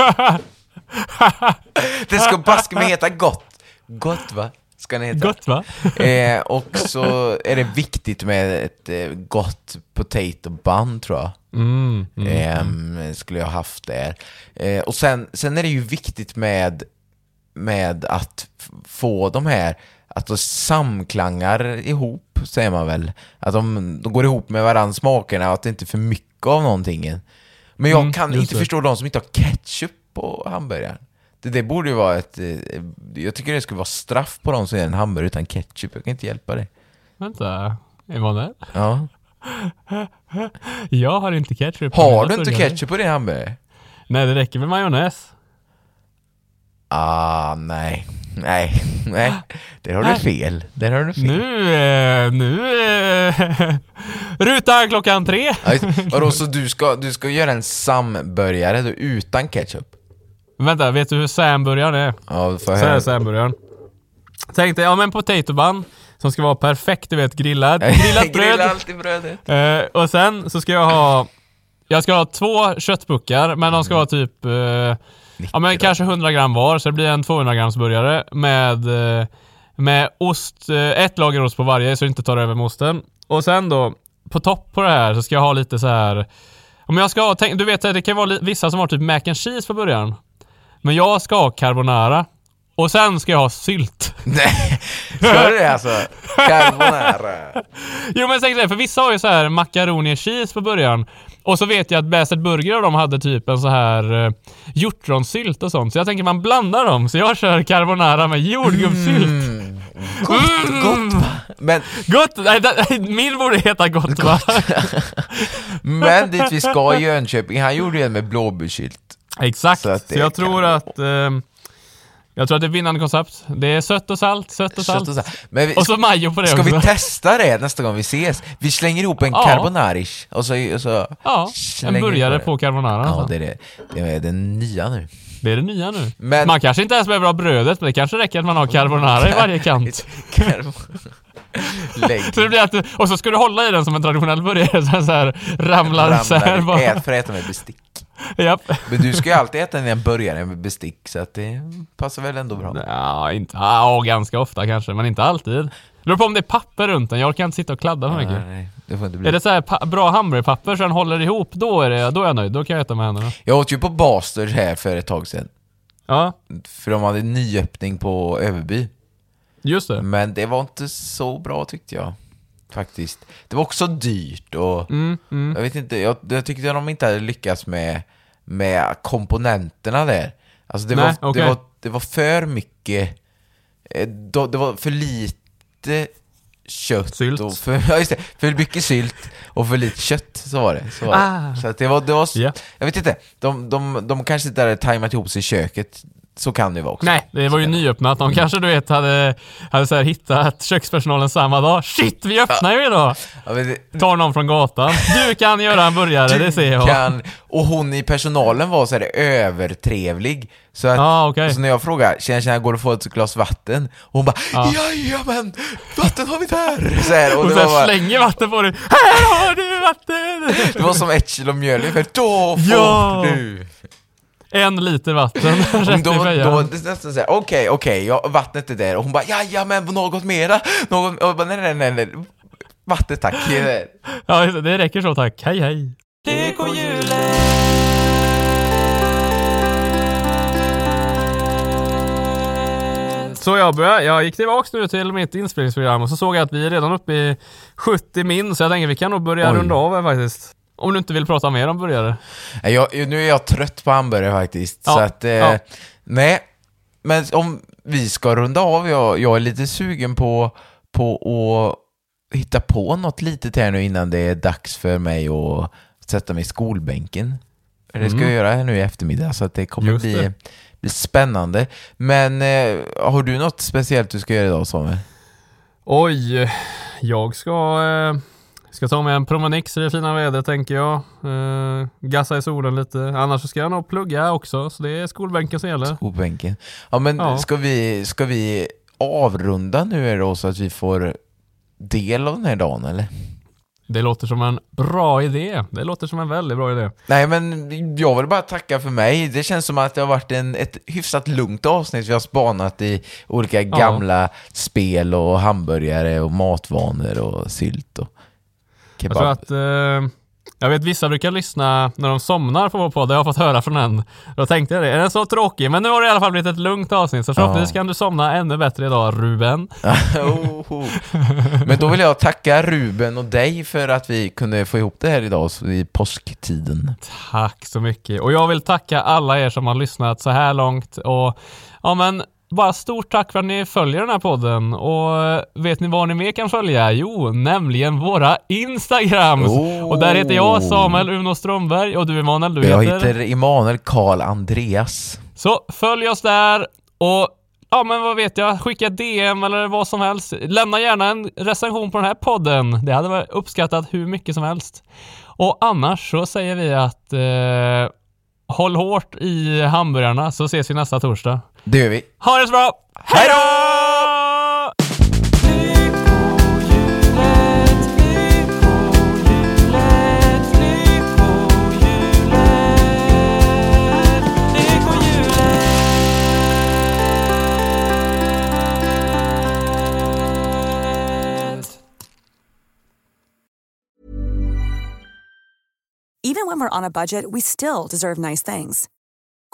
det ska baske mig heta gott. Gott va? Ska den heta. Gott va? Eh, och så är det viktigt med ett eh, gott potato bun tror jag. Mm, mm. Ehm, skulle jag haft där. Eh, och sen, sen är det ju viktigt med, med att få de här, att de samklangar ihop, säger man väl. Att de, de går ihop med varandra smakerna och att det inte är för mycket av någonting. Men jag Mm, kan inte det. förstå de som inte har ketchup på hamburgaren. Det, det borde ju vara ett... eh, Jag tycker det skulle vara straff på de som gör en hamburgare utan ketchup. Jag kan inte hjälpa det. Vänta, Emanuel? Ja. Jag har inte ketchup. på Har mina du inte burgare. ketchup på din hamburgare? Nej, det räcker med majonnäs. Ah, nej. Nej, nej. Där har du Nej. fel. Där har du fel. Nu, eh, nu... Eh, ruta klockan tre. Ja, just- Vadå, så du ska, du ska göra en samburgare då, utan ketchup? Vänta, vet du hur Sam-burgaren är? Ja, får Så jag här är höra. Sam-burgaren. Tänk dig, ja men potato bun som ska vara perfekt, du vet grillad. Grillat bröd. Grilla alltid brödet. Eh, och sen så ska jag ha... Jag ska ha två köttpuckar, men de ska vara typ... Eh, ja men kanske 100 gram var, så det blir en 200 grams burgare med... Eh, med ost, eh, ett lager ost på varje så det inte tar över med osten. Och sen då, på topp på det här så ska jag ha lite så här. Om jag ska ha, tänk, du vet det kan vara vissa som har typ mac and cheese på början. Men jag ska ha carbonara. Och sen ska jag ha sylt. Nej, ska du det alltså? Carbonara. Jo men det, för vissa har ju så här macaroni och cheese på början. Och så vet jag att Bäset Burger och de hade typ en så här eh, hjortronsylt och sånt. Så jag tänker man blandar dem. Så jag kör carbonara med jordgubbssylt. Mm. Gott, gott va? Men, Gott! Nej, det- min borde heta gott va? men dit vi ska i Jönköping, han gjorde ju en med blåbärssylt. Exakt. Så Så, jag tror vara- att... ehm, jag tror att det är ett vinnande koncept. Det är sött och salt, sött och salt. Så- så- Men vi, Och så majo på det ska vi också. testa det nästa gång vi ses? Vi slänger ihop en Ja. carbonarish och så, och så Ja, en vi burgare det. på carbonara. Ja, alltså. det är det. Det är den nya nu. Det är det nya nu. Men- Man kanske inte ens behöver ha brödet, men det kanske räcker att man har carbonara i varje kant. Lägg Så det blir att, och så ska du hålla i den som en traditionell burgare så den så här ramlar isär bara. ät för att äta med bestick. Japp. Men du ska ju alltid äta dina burgare med bestick, så att det passar väl ändå bra. Ja, inte, ja, ganska ofta kanske, men inte alltid. Det beror på om det är papper runt den. Jag orkar inte sitta och kladda för mycket. Nej, det får inte bli. Är det så här bra hamburgerpapper så den håller ihop, då är, det, då är jag nöjd. Då kan jag äta med händerna. Jag åt ju på Bastard här för ett tag sedan. Ja, För de hade nyöppning på Överby. just det. Men det var inte så bra tyckte jag. Faktiskt. Det var också dyrt och Mm, mm. jag vet inte, jag, jag tyckte de inte hade lyckats med, med komponenterna där. Alltså det, Nej, var, okej. det, var, det var för mycket, eh, det var för lite kött Sylt. och för, ja, just det, för mycket sylt och för lite kött, så var det. Så, var det. Ah. så att det var, det var, Ja. jag vet inte, de, de, de kanske inte hade tajmat ihop sig i köket, så kan det vara också. Nej, det var ju nyöppnat. De kanske du vet hade, hade så här hittat kökspersonalen samma dag. Shit, vi öppnar ju idag! Ja, det, Tar någon från gatan. Du kan göra en burgare, det ser jag. kan, och hon i personalen var så här övertrevlig. Så att, Ah, okej. så när jag frågade, tjena tjena, går det att få ett glas vatten? Och hon bara, Ja. jajamän, vatten har vi där! Så här, och Och här bara, slänger vatten på dig. Här har du vatten! det var som ett kilo mjöl ungefär, då får Ja. du! En liter vatten Och rätt då, i då, fejan. det är nästan såhär, okej, okej, ja, vattnet är där. Och hon bara, jajamän, något mera? Något, och jag bara, nej, nej, nej, nej, vatten tack. Ja, det, räcker så tack. Hej hej. Så jag började, jag gick tillbaks nu till mitt inspelningsprogram och så såg jag att vi är redan uppe i 70 min så jag tänker vi kan nog börja Oj. runda av här faktiskt. Om du inte vill prata mer om burgare. Jag, nu är jag trött på hamburgare faktiskt. Ja, Så att, eh, ja. nej. Men om vi ska runda av, jag, jag är lite sugen på, på att hitta på något litet här nu innan det är dags för mig att sätta mig i skolbänken. Det ska jag göra nu i eftermiddag, så att det kommer Mm. Just bli, det. bli spännande. Men eh, har du något speciellt du ska göra idag Samuel? Oj, jag ska... Eh, Ska ta med en promenix i det fina vädret tänker jag. Eh, gassa i solen lite. Annars så ska jag nog plugga också, så det är skolbänken som gäller. Skolbänken. Ja, men Ja. Ska, vi, ska vi avrunda nu då så att vi får del av den här dagen eller? Det låter som en bra idé. Det låter som en väldigt bra idé. Nej men jag vill bara tacka för mig. Det känns som att det har varit en, ett hyfsat lugnt avsnitt. Vi har spanat i olika gamla spel och hamburgare och matvanor och sylt och Jag kebab. tror att eh, jag vet vissa brukar lyssna när de somnar på vår podd, det har jag fått höra från en. Då tänkte jag det, är den så tråkig? Men nu har det i alla fall blivit ett lugnt avsnitt, så förhoppningsvis kan du somna ännu bättre idag Ruben. Men då vill jag tacka Ruben och dig för att vi kunde få ihop det här idag i påsktiden. Tack så mycket. Och jag vill tacka alla er som har lyssnat så här långt. Och ja men, bara stort tack för att ni följer den här podden. Och vet ni vad ni mer kan följa? Jo, nämligen våra Instagrams. Oh. Och där heter jag Samuel Uno Strömberg och du Emanuel, du Jag heter? heter Emanuel Karl Andreas. Så följ oss där och ja men vad vet jag, skicka DM eller vad som helst. Lämna gärna en recension på den här podden. Det hade varit uppskattat hur mycket som helst. Och annars så säger vi att eh, håll hårt i hamburgarna så ses vi nästa torsdag. Det gör vi. Ha det så bra! Hej då! Even when we're on a budget, we still deserve nice things.